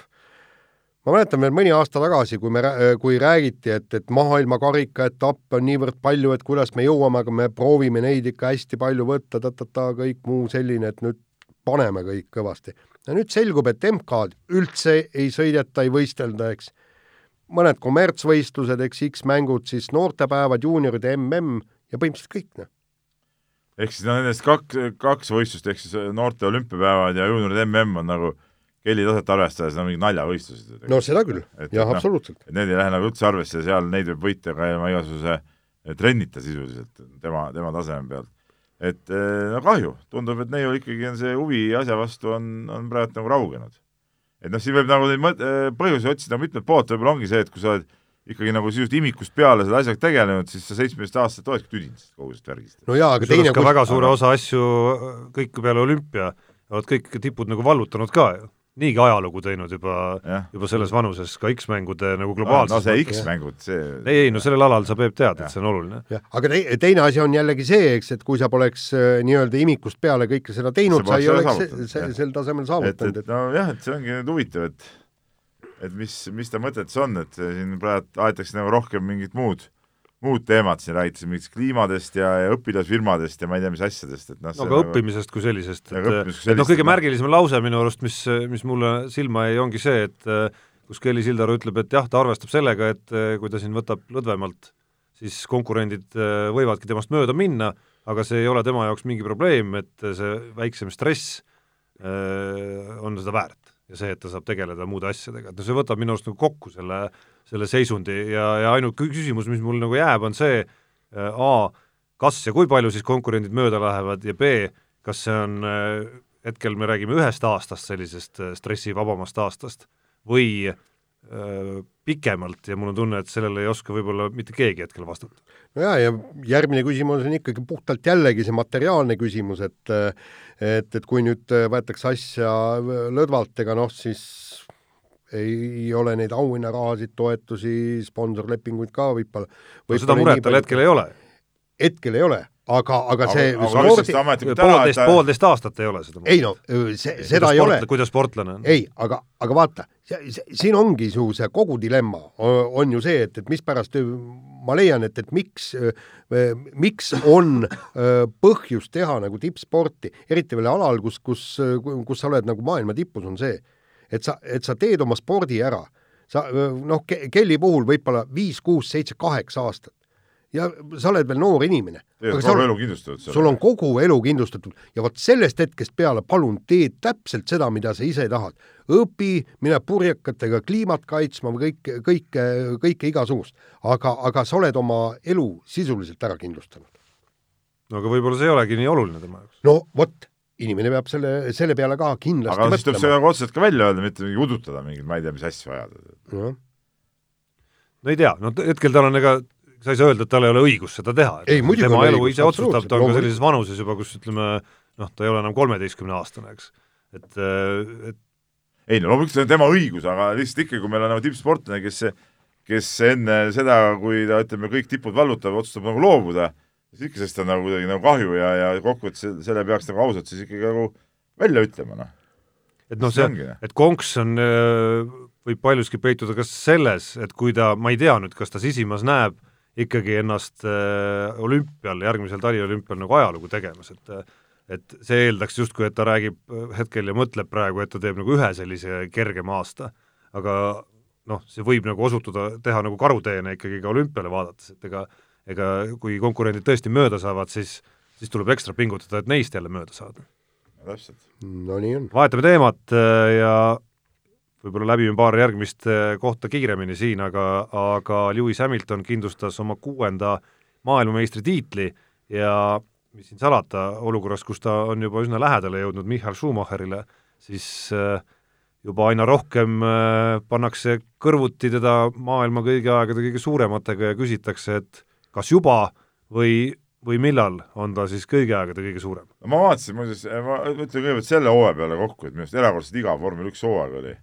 ma mäletan veel mõni aasta tagasi, kui me, kui räägiti, et, et maailmakarikaetappe on niivõrd palju, et kuidas me jõuame, aga me proovime neid ikka hästi palju võtta, ta-ta-ta, kõik muu selline, et nüüd paneme kõik kõvasti ja nüüd selgub, et MK-d üldse ei sõideta, ei võistelda, eks. mõned kommertsvõistlused, eks, X-mängud, siis noortepäevad, juunioride mm ja põhimõtteliselt kõik, noh. ehk siis no nendest kaks, kaks võistlust, ehk siis noorte olümpiapäevad ja juunioride mm on nagu kellitaset arvestades no mingid naljavõistlused. no seda küll, jah, absoluutselt. et need ei lähe nagu üldse arvesse, seal neid võib võita ka ilma igasuguse trennita sisuliselt tema, tema taseme pealt et eh, no kahju, tundub, et neiul ikkagi on see huvi asja vastu on, on praegu nagu raugenud. et noh, siin võib nagu neid mõt-, eh, põhjusi otsida mitmelt poolt, võib-olla ongi see, et kui sa oled ikkagi nagu sisust imikust peale selle asjaga tegelenud, siis sa seitsmeteist aastaselt oledki tüdinud kogu sellest värgist. no jaa, aga teine ka kus... väga suure osa asju kõik peale olümpia olevat kõik tipud nagu vallutanud ka ju niigi ajalugu teinud juba, juba selles vanuses ka X-mängude nagu globaalses no see X-mängud, see ei, ei no sellel alal sa, Peep, tead, et see on oluline. aga te, teine asi on jällegi see, eks, et kui sa poleks äh, nii-öelda imikust peale kõike seda teinud, sa ei oleks se, sel tasemel saavutanud. et nojah, et see ongi nüüd huvitav, et et mis, mis ta mõte siis on, et siin praegu aetakse nagu rohkem mingit muud muud teemad siin räägitakse mingitest kliimadest ja, ja õpilasfirmadest ja ma ei tea, mis asjadest, et noh no aga nagu... õppimisest kui sellisest, et, et noh, kõige märgilisem lause minu arust, mis, mis mulle silma jäi, ongi see, et kus Kelly Sildaru ütleb, et jah, ta arvestab sellega, et kui ta siin võtab lõdvemalt, siis konkurendid võivadki temast mööda minna, aga see ei ole tema jaoks mingi probleem, et see väiksem stress on seda väärt. Ja see, et ta saab tegeleda muude asjadega, et no see võtab minu arust nagu kokku selle, selle seisundi ja, ja ainuke küsimus, mis mul nagu jääb, on see äh, A, kas ja kui palju siis konkurendid mööda lähevad ja B, kas see on äh,, hetkel me räägime ühest aastast, sellisest äh, stressivabamast aastast, või pikemalt ja mul on tunne, et sellele ei oska võib-olla mitte keegi hetkel vastata. no jaa, ja järgmine küsimus on ikkagi puhtalt jällegi see materiaalne küsimus, et et, et kui nüüd võetakse asja lõdvalt, ega noh, siis ei ole neid auhinnarahasid, toetusi, sponsorlepinguid ka võib-olla võib no seda muret tal hetkel ei ole? hetkel ei ole, aga, aga see aga spordi... poolteist, poolteist aastat ei ole seda ei no see, seda ei ole. kuidas sportlane on? ei, aga, aga vaata, siin ongi su see kogu dilemma, on ju see, et, et mispärast ma leian, et, et miks, miks on põhjust teha nagu tippsporti, eriti veel alal, kus, kus, kus sa oled nagu maailma tipus, on see et sa, et sa teed oma spordi ära, sa noh, Kelly puhul võib-olla viis, kuus, seitse, kaheksa aastat ja sa oled veel noor inimene. kogu elu kindlustatud. sul on kogu elu kindlustatud ja vot sellest hetkest peale palun tee täpselt seda, mida sa ise tahad. õpi, mine purjekatega kliimat kaitsma või kõike, kõike, kõike igasugust. aga, aga sa oled oma elu sisuliselt ära kindlustanud. no aga võib-olla see ei olegi nii oluline tema jaoks. no vot inimene peab selle, selle peale ka kindlasti aga siis tuleb see nagu otseselt ka välja öelda, mitte mingi udutada mingeid, ma ei tea, mis asju ajada no.. no ei tea, no hetkel tal on ega, sa ei saa öelda, et tal ei ole õigus seda teha. tema elu õigus, ise otsustab, ta on ka sellises vanuses juba, kus ütleme noh, ta ei ole enam kolmeteistkümne aastane, eks. et, et ei no loomulikult see on tema õigus, aga lihtsalt ikkagi, kui meil on nagu tippsportlane, kes kes enne seda, kui ta ütleme, kõik tipud vallutab, otsustab nagu loobuda sellest on nagu kuidagi nagu kahju ja, ja kokkuvõttes selle peaks nagu ausalt siis ikkagi nagu välja ütlema, noh. et noh, see, et konks on, äh, võib paljuski peituda ka selles, et kui ta, ma ei tea nüüd, kas ta sisimas näeb ikkagi ennast äh, olümpial, järgmisel taliolümpial nagu ajalugu tegemas, et et see eeldaks justkui, et ta räägib äh, hetkel ja mõtleb praegu, et ta teeb nagu ühe sellise kergema aasta, aga noh, see võib nagu osutuda, teha nagu karuteene ikkagi ka olümpiale vaadates, et ega ega kui konkurendid tõesti mööda saavad, siis, siis tuleb ekstra pingutada, et neist jälle mööda saada. täpselt. no nii on. vahetame teemat äh, ja võib-olla läbime paar järgmist äh, kohta kiiremini siin, aga, aga Lewis Hamilton kindlustas oma kuuenda maailmameistritiitli ja mis siin salata, olukorras, kus ta on juba üsna lähedale jõudnud Michal Schumacherile, siis äh, juba aina rohkem pannakse kõrvuti teda maailma kõigi aegade kõige suurematega ja küsitakse, et kas juba või, või millal on ta siis kõigi aegade kõige suurem? ma vaatasin muuseas, ma ütlen kõigepealt selle hooaja peale kokku, et minu arust erakordselt igav vormel üks hooaeg oli.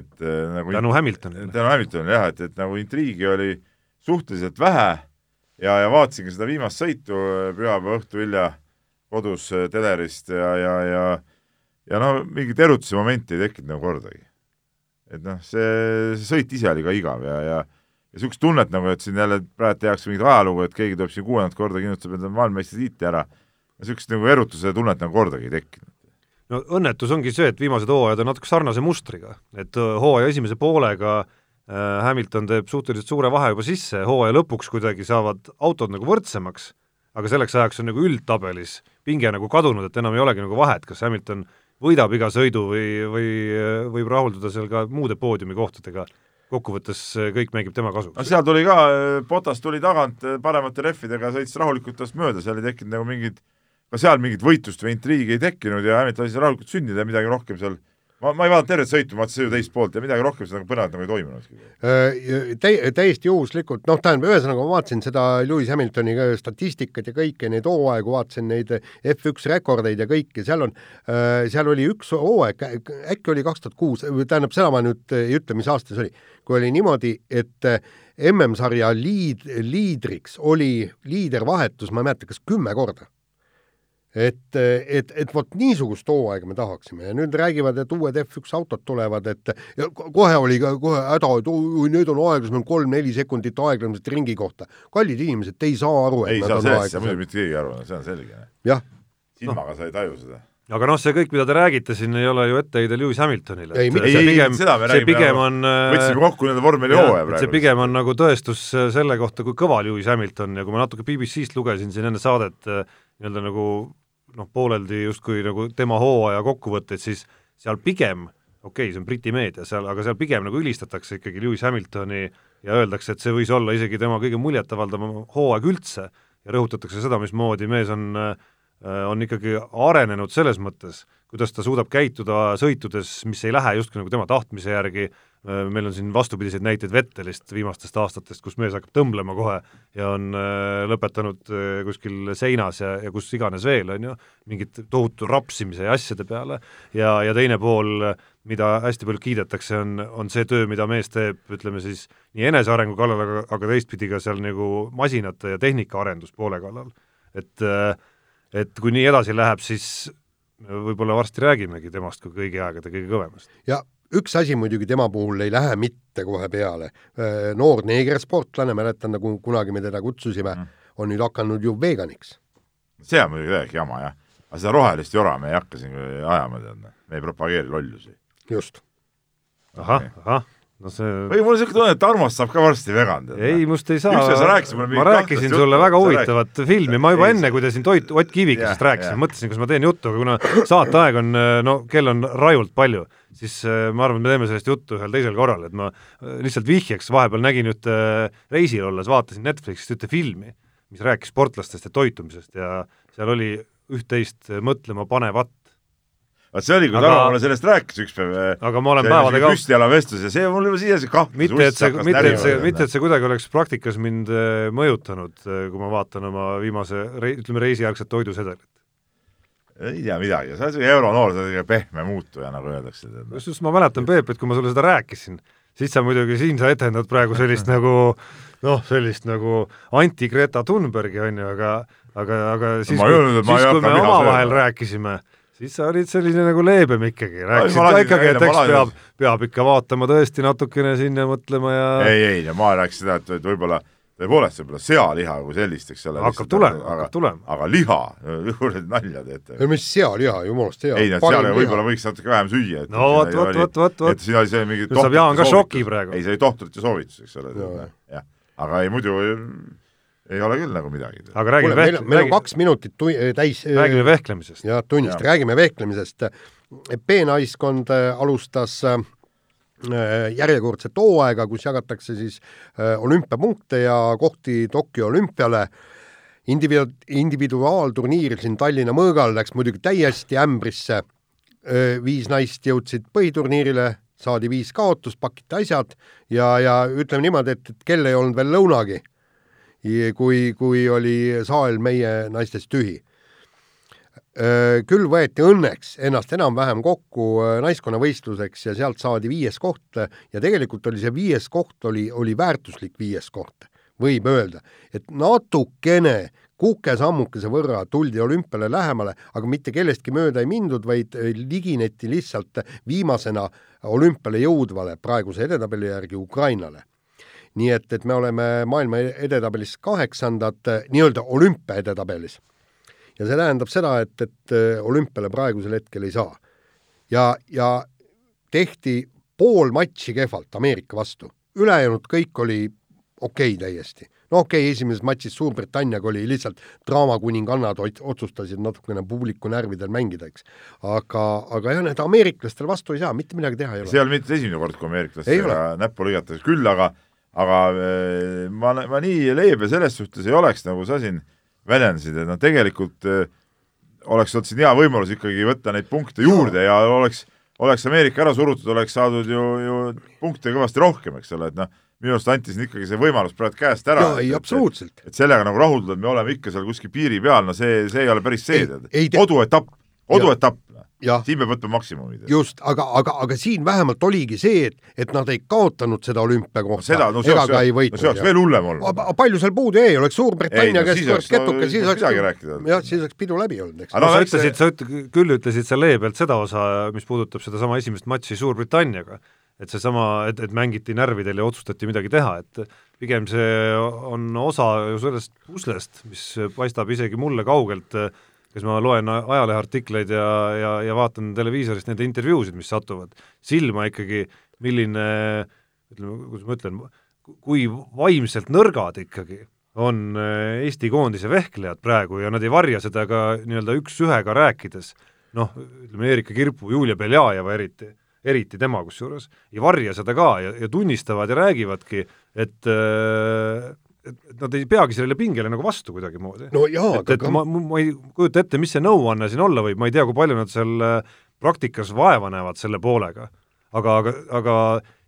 et äh, nagu tänu Hamiltonile. tänu Hamiltonile jah, et, et nagu intriigi oli suhteliselt vähe ja, ja vaatasingi seda viimast sõitu äh, pühapäeva õhtu hilja kodus telerist ja, ja, ja ja no mingit erutuse momenti ei tekkinud nagu kordagi. et noh, see, see sõit ise oli ka igav ja, ja ja niisugust tunnet nagu, et siin jälle praegu tehakse mingit ajalugu, et keegi tuleb siin kuuendat korda, kindlustab endale maailmameistritiitli ära, niisugust nagu erutuse tunnet nagu kordagi ei tekkinud. no õnnetus ongi see, et viimased hooajad on natuke sarnase mustriga, et äh, hooaja esimese poolega äh, Hamilton teeb suhteliselt suure vahe juba sisse, hooaja lõpuks kuidagi saavad autod nagu võrdsemaks, aga selleks ajaks on nagu üldtabelis pinge nagu kadunud, et enam ei olegi nagu vahet, kas Hamilton võidab iga sõidu või, või äh, võib rahulduda seal ka muude poodiumi kohtadega kokkuvõttes kõik mängib tema kasuks. no seal tuli ka, Potas tuli tagant paremate rehvidega, sõitis rahulikult tast mööda, seal ei tekkinud nagu mingit, ka seal mingit võitlust või intriigi ei tekkinud ja Hamilton lasi rahulikult sündida ja midagi rohkem seal ma, ma ei vaadanud tervet sõitu, ma vaatasin ju teist poolt ja midagi rohkem seda põnevat nagu ei toimunudki. Äh, Tä-, täiesti juhuslikult, noh, tähendab, ühesõnaga ma vaatasin seda Lewis Hamiltoni statistikat ja kõike neid hooaegu, vaatasin neid F1 rekordeid ja kõike, seal on, äh, seal oli üks hooaeg, äkki oli kaks tuhat kuus, tähendab, seda ma nüüd ei ütle, mis aasta see oli, kui oli niimoodi, et MM-sarja liid, liidriks oli liidervahetus, ma ei mäleta, kas kümme korda et, et, et vot niisugust hooaega me tahaksime ja nüüd räägivad, et uued F1 autod tulevad, et ja kohe oli ka kohe häda, et oi, need on aeglased, meil on kolm-neli sekundit aeglasemalt ringi kohta. kallid inimesed, te ei saa aru, et ei saa sellest, seda muidugi mitte keegi aru, see on selge. jah. silmaga no. sa ei taju seda aga noh, see kõik, mida te räägite siin, ei ole ju etteheide Lewis Hamiltonile. ei, ei, ei, pigem, seda me räägime, pigem on võtsime kokku nii-öelda vormeli hooaja praegu. see pigem on nagu tõestus selle kohta, kui kõva Lewis Hamilton ja kui ma natuke BBC-st lugesin siin enne saadet nii-öelda nagu noh, pooleldi justkui nagu tema hooaja kokkuvõtteid, siis seal pigem, okei okay,, see on Briti meedia seal, aga seal pigem nagu ülistatakse ikkagi Lewis Hamiltoni ja öeldakse, et see võis olla isegi tema kõige muljetavaldavam hooaeg üldse. Ja rõhutatakse seda, mismoodi mees on, on ikkagi arenenud selles mõttes, kuidas ta suudab käituda sõitudes, mis ei lähe justkui nagu tema tahtmise järgi, Äh, meil on siin vastupidiseid näiteid Vettelist viimastest aastatest, kus mees hakkab tõmblema kohe ja on äh, lõpetanud äh, kuskil seinas ja, ja kus iganes veel, on ju, mingit tohutu rapsimise ja asjade peale, ja, ja teine pool, mida hästi palju kiidetakse, on, on see töö, mida mees teeb, ütleme siis nii enesearengu kallal, aga, aga teistpidi ka seal nagu masinate ja tehnikaarendus poole kallal. et, et kui nii edasi läheb, siis võib-olla varsti räägimegi temast kui kõigi aegade kõige kõvemast. ja üks asi muidugi tema puhul ei lähe mitte kohe peale. noor neegersportlane, mäletan nagu kunagi me teda kutsusime mm., on nüüd hakanud ju veganiks. see on muidugi täiesti jama, jah. aga seda rohelist jora me ei hakka siin ajama, tead, me ei propageeri lollusi. just. ahah, ahah no see või mul on niisugune tunne, et Tarmost saab ka varsti vegan. ei, must ei saa. ma rääkisin sulle juttu, väga huvitavat filmi, ma juba ei, enne, kui te siin Toit, Ott Kivikesest rääkisime, mõtlesin, kas ma teen juttu, aga kuna saateaeg on, no kell on rajult palju, siis äh, ma arvan, et me teeme sellest juttu ühel teisel korral, et ma äh, lihtsalt vihjeks, vahepeal nägin ühte äh, reisil olles, vaatasin Netflixist ühte filmi, mis rääkis sportlastest ja toitumisest ja seal oli üht-teist mõtlema panevat vaat see oli, kui Tarmo mulle sellest rääkis üks päev. aga ma olen päevadega püstijala vestlus ja see mul juba siia see kahtlus mitte, et see, mitte, et see, mitte, et see kuidagi oleks praktikas mind mõjutanud, kui ma vaatan oma viimase, ütleme, reisijärgset toidusedelit ei tea midagi, sa oled euronoor, sa oled selline pehme muutuja, nagu öeldakse. kusjuures ma mäletan, Peep, et kui ma sulle seda rääkisin, siis sa muidugi, siin sa etendad praegu sellist nagu noh, sellist nagu anti-Greta Thunbergi, on ju, aga aga, aga siis, kui, siis kui me omavahel rääkisime, siis sa olid selline nagu leebem ikkagi, rääkisid ka ikkagi, et eks peab, peab ikka vaatama tõesti natukene sinna mõtlema ja ei, ei, ma rääkisin seda, et, et võib-olla tõepoolest võib-olla sealiha kui sellist, eks ole. hakkab tulema, hakkab tulema. aga liha, kuule nalja teete. ei mis sealiha, jumalast hea. ei, sealiha võib-olla võiks natuke vähem süüa. no vot, vot, vot, vot, vot. et siin oli see mingi nüüd saab Jaan ka šoki praegu. ei, see oli tohtrite soovitus, eks ole. jah, aga ei muidu ei ole küll nagu midagi. aga räägime Kuule, meil, meil on kaks minutit tu-, täis räägime vehklemisest. jah, tunnist, räägime vehklemisest. B-naiskond alustas äh, järjekordset hooaega, kus jagatakse siis olümpiapunkte ja kohti Tokyo olümpiale. Individu-, individuaalturniir siin Tallinna mõõgal läks muidugi täiesti ämbrisse. Viis naist jõudsid põhiturniirile, saadi viis kaotust, pakiti asjad ja, ja ütleme niimoodi, et, et kell ei olnud veel lõunagi, kui, kui oli saal meie naistest tühi. Küll võeti õnneks ennast enam-vähem kokku naiskonnavõistluseks ja sealt saadi viies koht. Ja tegelikult oli see viies koht oli, oli väärtuslik viies koht, võib öelda, et natukene kuke-sammukese võrra tuldi olümpiale lähemale, aga mitte kellestki mööda ei mindud, vaid ligineti lihtsalt viimasena olümpiale jõudvale praeguse edetabeli järgi Ukrainale nii et, et me oleme maailma edetabelis kaheksandad, nii-öelda olümpia edetabelis ja see tähendab seda, et, et äh, olümpiale praegusel hetkel ei saa. ja, ja tehti pool matši kehvalt Ameerika vastu, ülejäänud kõik oli okei okay täiesti. no okei okay,, esimeses matšis Suurbritanniaga oli lihtsalt draamakuninkannad otsustasid natukene publiku närvidel mängida, eks. aga, aga jah, need ameeriklastel vastu ei saa, mitte midagi teha ei ole. see ei ole mitte esimene kord, kui ameeriklastega näppu lõigatakse, küll aga, aga äh, ma, ma nii leebe selles suhtes ei oleks, nagu sa siin väljendasid, et noh, tegelikult äh, oleks olnud siin hea võimalus ikkagi võtta neid punkte juurde ja oleks, oleks Ameerika ära surutud, oleks saadud ju, ju punkte kõvasti rohkem, eks ole, et noh, minu arust anti siin ikkagi see võimalus praegu käest ära. jaa, ei absoluutselt. et sellega nagu rahuldatud, me oleme ikka seal kuskil piiri peal, no see, see ei ole päris see, tead. koduetapp, koduetapp siin peab võtma maksimumi. just, aga, aga, aga siin vähemalt oligi see, et, et nad ei kaotanud seda olümpiakohta seda, no ei võitnud. no see oleks veel hullem olnud. palju seal puudu jäi, oleks Suurbritannia käest no, ketuke, siis oleks jah, siis oleks pidu läbi olnud, eks. no sa ütlesid, sa üt-, küll ütlesid seal lehe pealt seda osa, mis puudutab sedasama esimest matši Suurbritanniaga, et seesama, et, et mängiti närvidel ja otsustati midagi teha, et pigem see on osa ju sellest puslest, mis paistab isegi mulle kaugelt äh, kes ma loen ajaleheartikleid ja, ja, ja vaatan televiisorist nende intervjuusid, mis satuvad? Silma ikkagi, milline ütleme, kuidas ma ütlen, kui vaimselt nõrgad ikkagi on äh, Eesti koondise vehklejad praegu ja nad ei varja seda ka nii-öelda üks-ühega rääkides, noh, ütleme Erika Kirpu, Julia Beljajeva eriti, eriti tema kusjuures, ei varja seda ka ja, ja tunnistavad ja räägivadki, et äh, et, nad ei peagi sellele pingele nagu vastu kuidagimoodi. no jaa, et, et aga... ma, ma ei kujuta ette, mis see nõuanne siin olla võib, ma ei tea, kui palju nad seal äh, praktikas vaeva näevad selle poolega. aga, aga, aga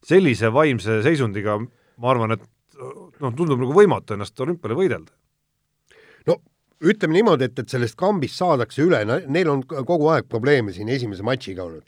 sellise vaimse seisundiga ma arvan, et noh, tundub nagu võimatu ennast olümpiale võidelda. no ütleme niimoodi, et, et sellest kambist saadakse üle, neil on kogu aeg probleeme siin esimese matšiga olnud.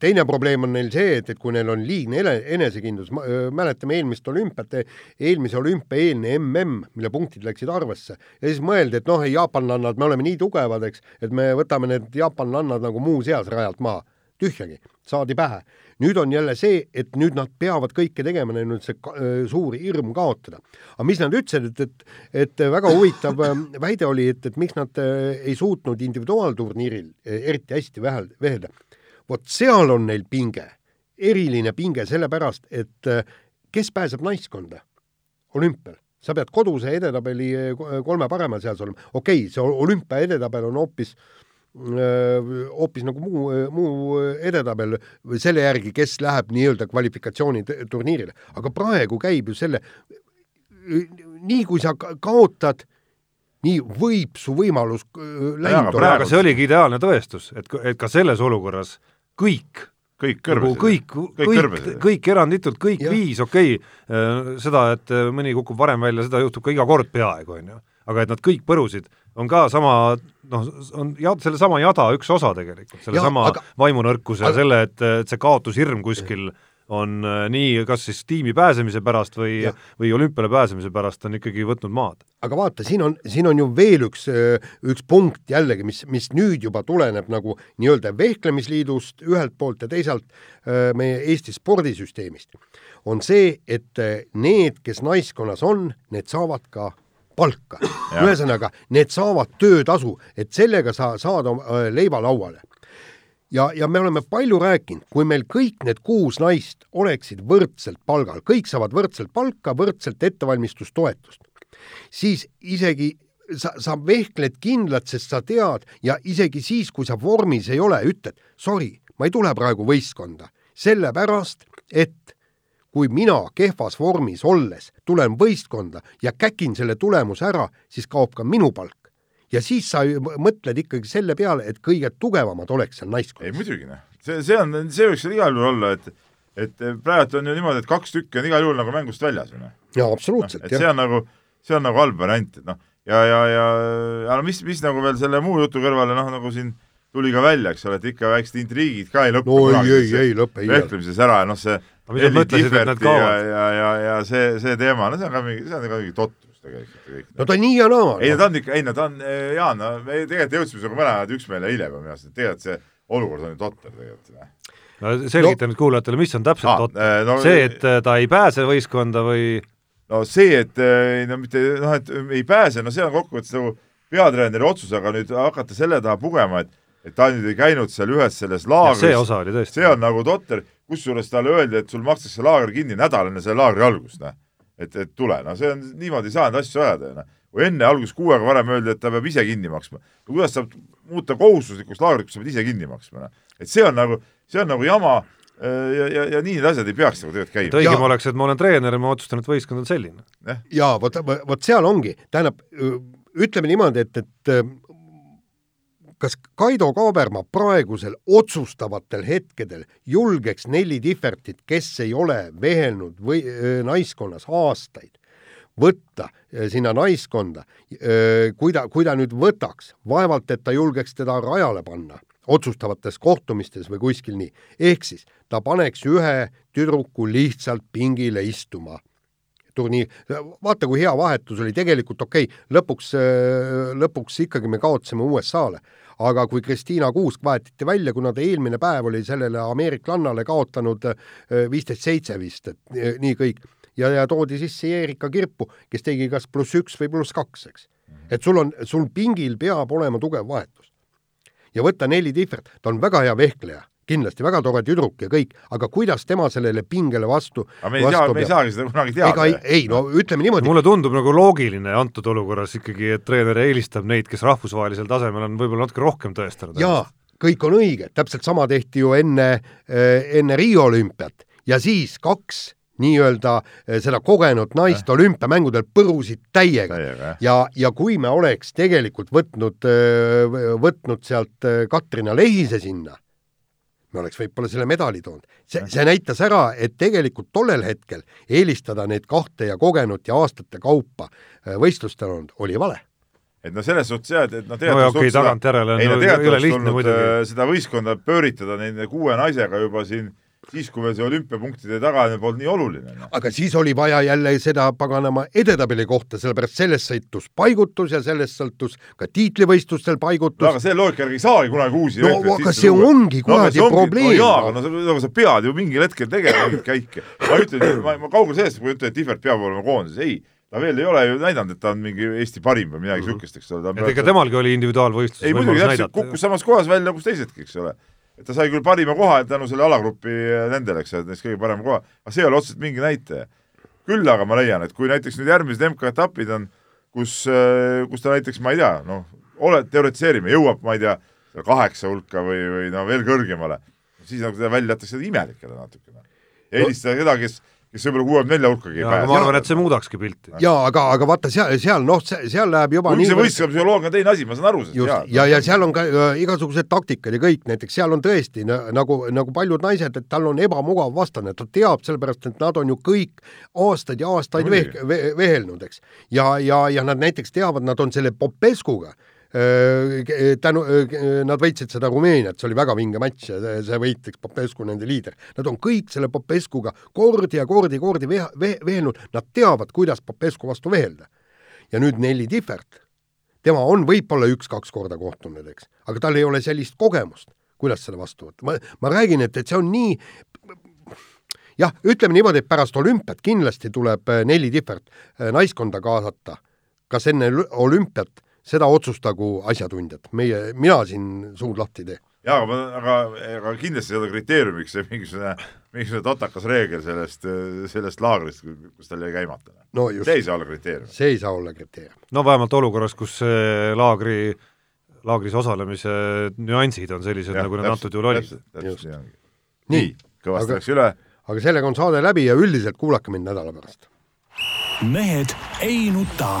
teine probleem on neil see, et, et kui neil on liigne enesekindlus, mäletame eelmist olümpiat, eelmise olümpia eelne mm, mille punktid läksid arvesse ja siis mõeldi, et noh, jaapanlannad, me oleme nii tugevad, eks, et me võtame need jaapanlannad nagu muuseas rajalt maha. tühjagi, saadi pähe nüüd on jälle see, et nüüd nad peavad kõike tegema, neil on see äh, suur hirm kaotada. aga mis nad ütlesid, et, et, et väga huvitav ähm, väide oli, et, et miks nad äh, ei suutnud individuaalturniiril äh, eriti hästi vähel, vehelda. vot seal on neil pinge, eriline pinge, sellepärast et kes pääseb naiskonda olümpial? sa pead koduse edetabeli kolme parema seas olema, okei okay,, see olümpia edetabel on hoopis äh, hoopis nagu muu, muu edetabel või selle järgi, kes läheb nii-öelda kvalifikatsiooniturniirile. aga praegu käib ju selle, nii kui sa kaotad, nii võib su võimalus läinud olla. aga see oligi ideaalne tõestus, et, et ka selles olukorras kõik kõik kõrbesid nagu. kõik, kõik, kõik, kõik eranditult, kõik ja. viis, okei okay,, seda, et mõni kukub varem välja, seda juhtub ka iga kord peaaegu, on ju. aga et nad kõik põrusid on ka sama noh, on jad-, sellesama jada üks osa tegelikult, sellesama aga... vaimunõrkuse aga... ja selle, et, et see kaotushirm kuskil on äh, nii kas siis tiimi pääsemise pärast või, või olümpiale pääsemise pärast on ikkagi võtnud maad. aga vaata, siin on, siin on ju veel üks, äh, üks punkt jällegi, mis, mis nüüd juba tuleneb nagu nii-öelda vehklemisliidust ühelt poolt ja teisalt äh, meie Eesti spordisüsteemist, on see, et need, kes naiskonnas on, need saavad ka palka. ühesõnaga, need saavad töötasu, et sellega sa saad oma leiva lauale. ja, ja me oleme palju rääkinud, kui meil kõik need kuus naist oleksid võrdselt palgal, kõik saavad võrdselt palka, võrdselt ettevalmistustoetust, siis isegi sa, sa vehkled kindlalt, sest sa tead ja isegi siis, kui sa vormis ei ole, ütled sorry, ma ei tule praegu võistkonda, sellepärast et kui mina kehvas vormis olles tulen võistkonda ja käkin selle tulemuse ära, siis kaob ka minu palk. ja siis sa mõtled ikkagi selle peale, et kõige tugevamad oleks seal naiskonnas. ei muidugi noh, see, see on, see võiks igal juhul olla, et et praegu on ju niimoodi, et kaks tükki on igal juhul nagu mängust väljas ju noh. jaa, absoluutselt no,. et see on nagu, see on nagu halb variant, et noh, ja, ja, ja, ja no mis, mis nagu veel selle muu jutu kõrvale noh, nagu siin tuli ka välja, eks ole, et ikka väiksed intriigid ka ei lõppe no, kunagi. ei, ei, ei lõpe. vehklemises ära ja noh, see aga mis nad mõtlesid, et nad kaovad? ja, ja, ja, see, see teema, no see on ka mingi, see on ka mingi totrus tegelikult kõik. no ta on nii ja naa. ei, no ta on ikka, ei no ta on, eh, Jaan, no me tegelikult jõudsime sinuga mõlemad üksmeele eile juba minu arust, et tegelikult see olukord on ju totter tegelikult. no selgita no, nüüd kuulajatele, mis on täpselt ah, totter eh, no,? see, et eh, ta ei pääse võistkonda või? no see, et no mitte noh, et ei pääse, no see on kokkuvõttes nagu peatreeneri otsus, aga nüüd hakata selle taha pugema, et et ta nüüd ei käinud seal ühes selles laagris. see on nagu totter, kusjuures talle öeldi, et sul makstakse laager kinni nädal enne selle laagri algust, noh. et, et tule, no see on, niimoodi ei saa neid asju ajada, noh. kui enne alguses kuu aega varem öeldi, et ta peab ise kinni maksma. no kuidas saab muuta kohustuslikuks laagrit, kui sa pead ise kinni maksma, noh. et see on nagu, see on nagu jama äh, ja, ja, ja nii need asjad ei peaks nagu tegelikult käima. õigem oleks, et ma olen treener ja ma otsustan, et võistkond on selline. jaa, vot, vot seal ongi, tähendab, ütleme niimoodi, et, et kas Kaido Kaaberma praegusel otsustavatel hetkedel julgeks Nelli Tihvertit, kes ei ole vehelnud või öö, naiskonnas aastaid, võtta sinna naiskonda, kui ta, kui ta nüüd võtaks, vaevalt et ta julgeks teda rajale panna otsustavates kohtumistes või kuskil nii. ehk siis ta paneks ühe tüdruku lihtsalt pingile istuma turniir, vaata kui hea vahetus oli, tegelikult okei okay,, lõpuks, lõpuks ikkagi me kaotasime USA-le. Aga kui Kristiina Kuusk vahetati välja, kuna ta eelmine päev oli sellele ameeriklannale kaotanud viisteist seitse vist, et nii kõik, ja, ja toodi sisse Erika Kirpu, kes tegi kas pluss üks või pluss kaks, eks. et sul on, sul pingil peab olema tugev vahetus. ja võtta Nelli Tihvert, ta on väga hea vehkleja kindlasti väga tore tüdruk ja kõik, aga kuidas tema sellele pingele vastu aga me ei saa, me ei saagi seda kunagi teada. ega ei, ei, no ütleme niimoodi. mulle tundub nagu loogiline antud olukorras ikkagi, et treener eelistab neid, kes rahvusvahelisel tasemel on võib-olla natuke rohkem tõestanud. jaa, kõik on õige, täpselt sama tehti ju enne, enne Riio olümpiat ja siis kaks nii-öelda seda kogenud naist olümpiamängudel põrusid täiega, täiega. ja, ja kui me oleks tegelikult võtnud, võtnud sealt Katrina Lehise sinna me oleks võib-olla selle medali toonud. see, see näitas ära, et tegelikult tollel hetkel eelistada neid kahte ja kogenut ja aastate kaupa äh, võistlustel olnud, oli vale et no selles suhtes jah, et, et noh, tegelikult no, okei, tagantjärele on no, ole lihtne muidugi. Äh, seda võistkonda pööritada nende kuue naisega juba siin siis, kui veel see olümpiapunktide tagamine polnud nii oluline. Noh. aga siis oli vaja jälle seda paganama edetabeli kohta, sellepärast sellest sõitus paigutus ja sellest sõltus ka tiitlivõistlustel paigutus no,. aga selle loogika järgi ei saagi kunagi uusi no aga see ongi kuradi no, probleem. no jaa, aga no sa, no, sa pead ju mingil hetkel tegema mingeid käike. ma ütlen, ma, ma kaugel sellest, kui ütlen, et Tihvert peab olema koondises, ei ta veel ei ole ju näidanud, et ta on mingi Eesti parim või midagi niisugust mm -hmm., eks ole. et ega temalgi oli individuaalvõistlus. ei muidugi, täpselt, kukkus samas kohas välja nagu teisedki, eks ole ta sai küll parima koha tänu selle alagrupi nendele, eks et neist kõige parema koha, aga see ei ole otseselt mingi näitaja. küll aga ma leian, et kui näiteks nüüd järgmised MK-etapid on, kus, kus ta näiteks, ma ei tea, noh, oled, teoritiseerime, jõuab, ma ei tea, kaheksa hulka või, või no veel kõrgemale, siis nagu teda välja jätakse imelik jälle natukene. eelistada kedagi, kes kes võib-olla kuuekümne nelja hulkagi ei pääse. ma arvan, et see muudakski pilti. jaa, aga, aga vaata seal, seal noh, seal läheb juba kuigi see võistkonna psühholoogia on teine asi, ma saan aru sellest. just, ja, ja seal on ka äh, igasugused taktikad ja kõik, näiteks seal on tõesti nagu, nagu paljud naised, et tal on ebamugav vastane, ta teab, sellepärast et nad on ju kõik aastaid ja aastaid veh, ve, vehelnud, eks. ja, ja, ja nad näiteks teavad, nad on selle Popescuga tänu, nad võitsid seda Rumeeniat, see oli väga vinge matš ja see, võit, eks Popescu nende liider. Nad on kõik selle Popescuga kordi ja kordi, kordi ve-, ve-, vehelnud, nad teavad, kuidas Popescu vastu vehelda. ja nüüd Nelli Tihvert, tema on võib-olla üks-kaks korda kohtunud, eks, aga tal ei ole sellist kogemust, kuidas selle vastu võtta, ma, ma räägin, et, et see on nii jah, ütleme niimoodi, et pärast olümpiat kindlasti tuleb Nelli Tihvert naiskonda kaasata, kas enne olümpiat seda otsustagu asjatundjad, meie, mina siin suud lahti ei tee. jaa, aga, aga, aga kindlasti ei ole kriteeriumiks see mingisugune, mingisugune totakas reegel sellest, sellest laagrist, kus tal jäi käimata no. see ei saa olla kriteerium. see ei saa olla kriteerium. no vähemalt olukorras, kus laagri, laagris osalemise nüansid on sellised, nagu need antud juhul olid. nii, nii, kõvasti läks üle. aga sellega on saade läbi ja üldiselt kuulake mind nädala pärast. mehed ei nuta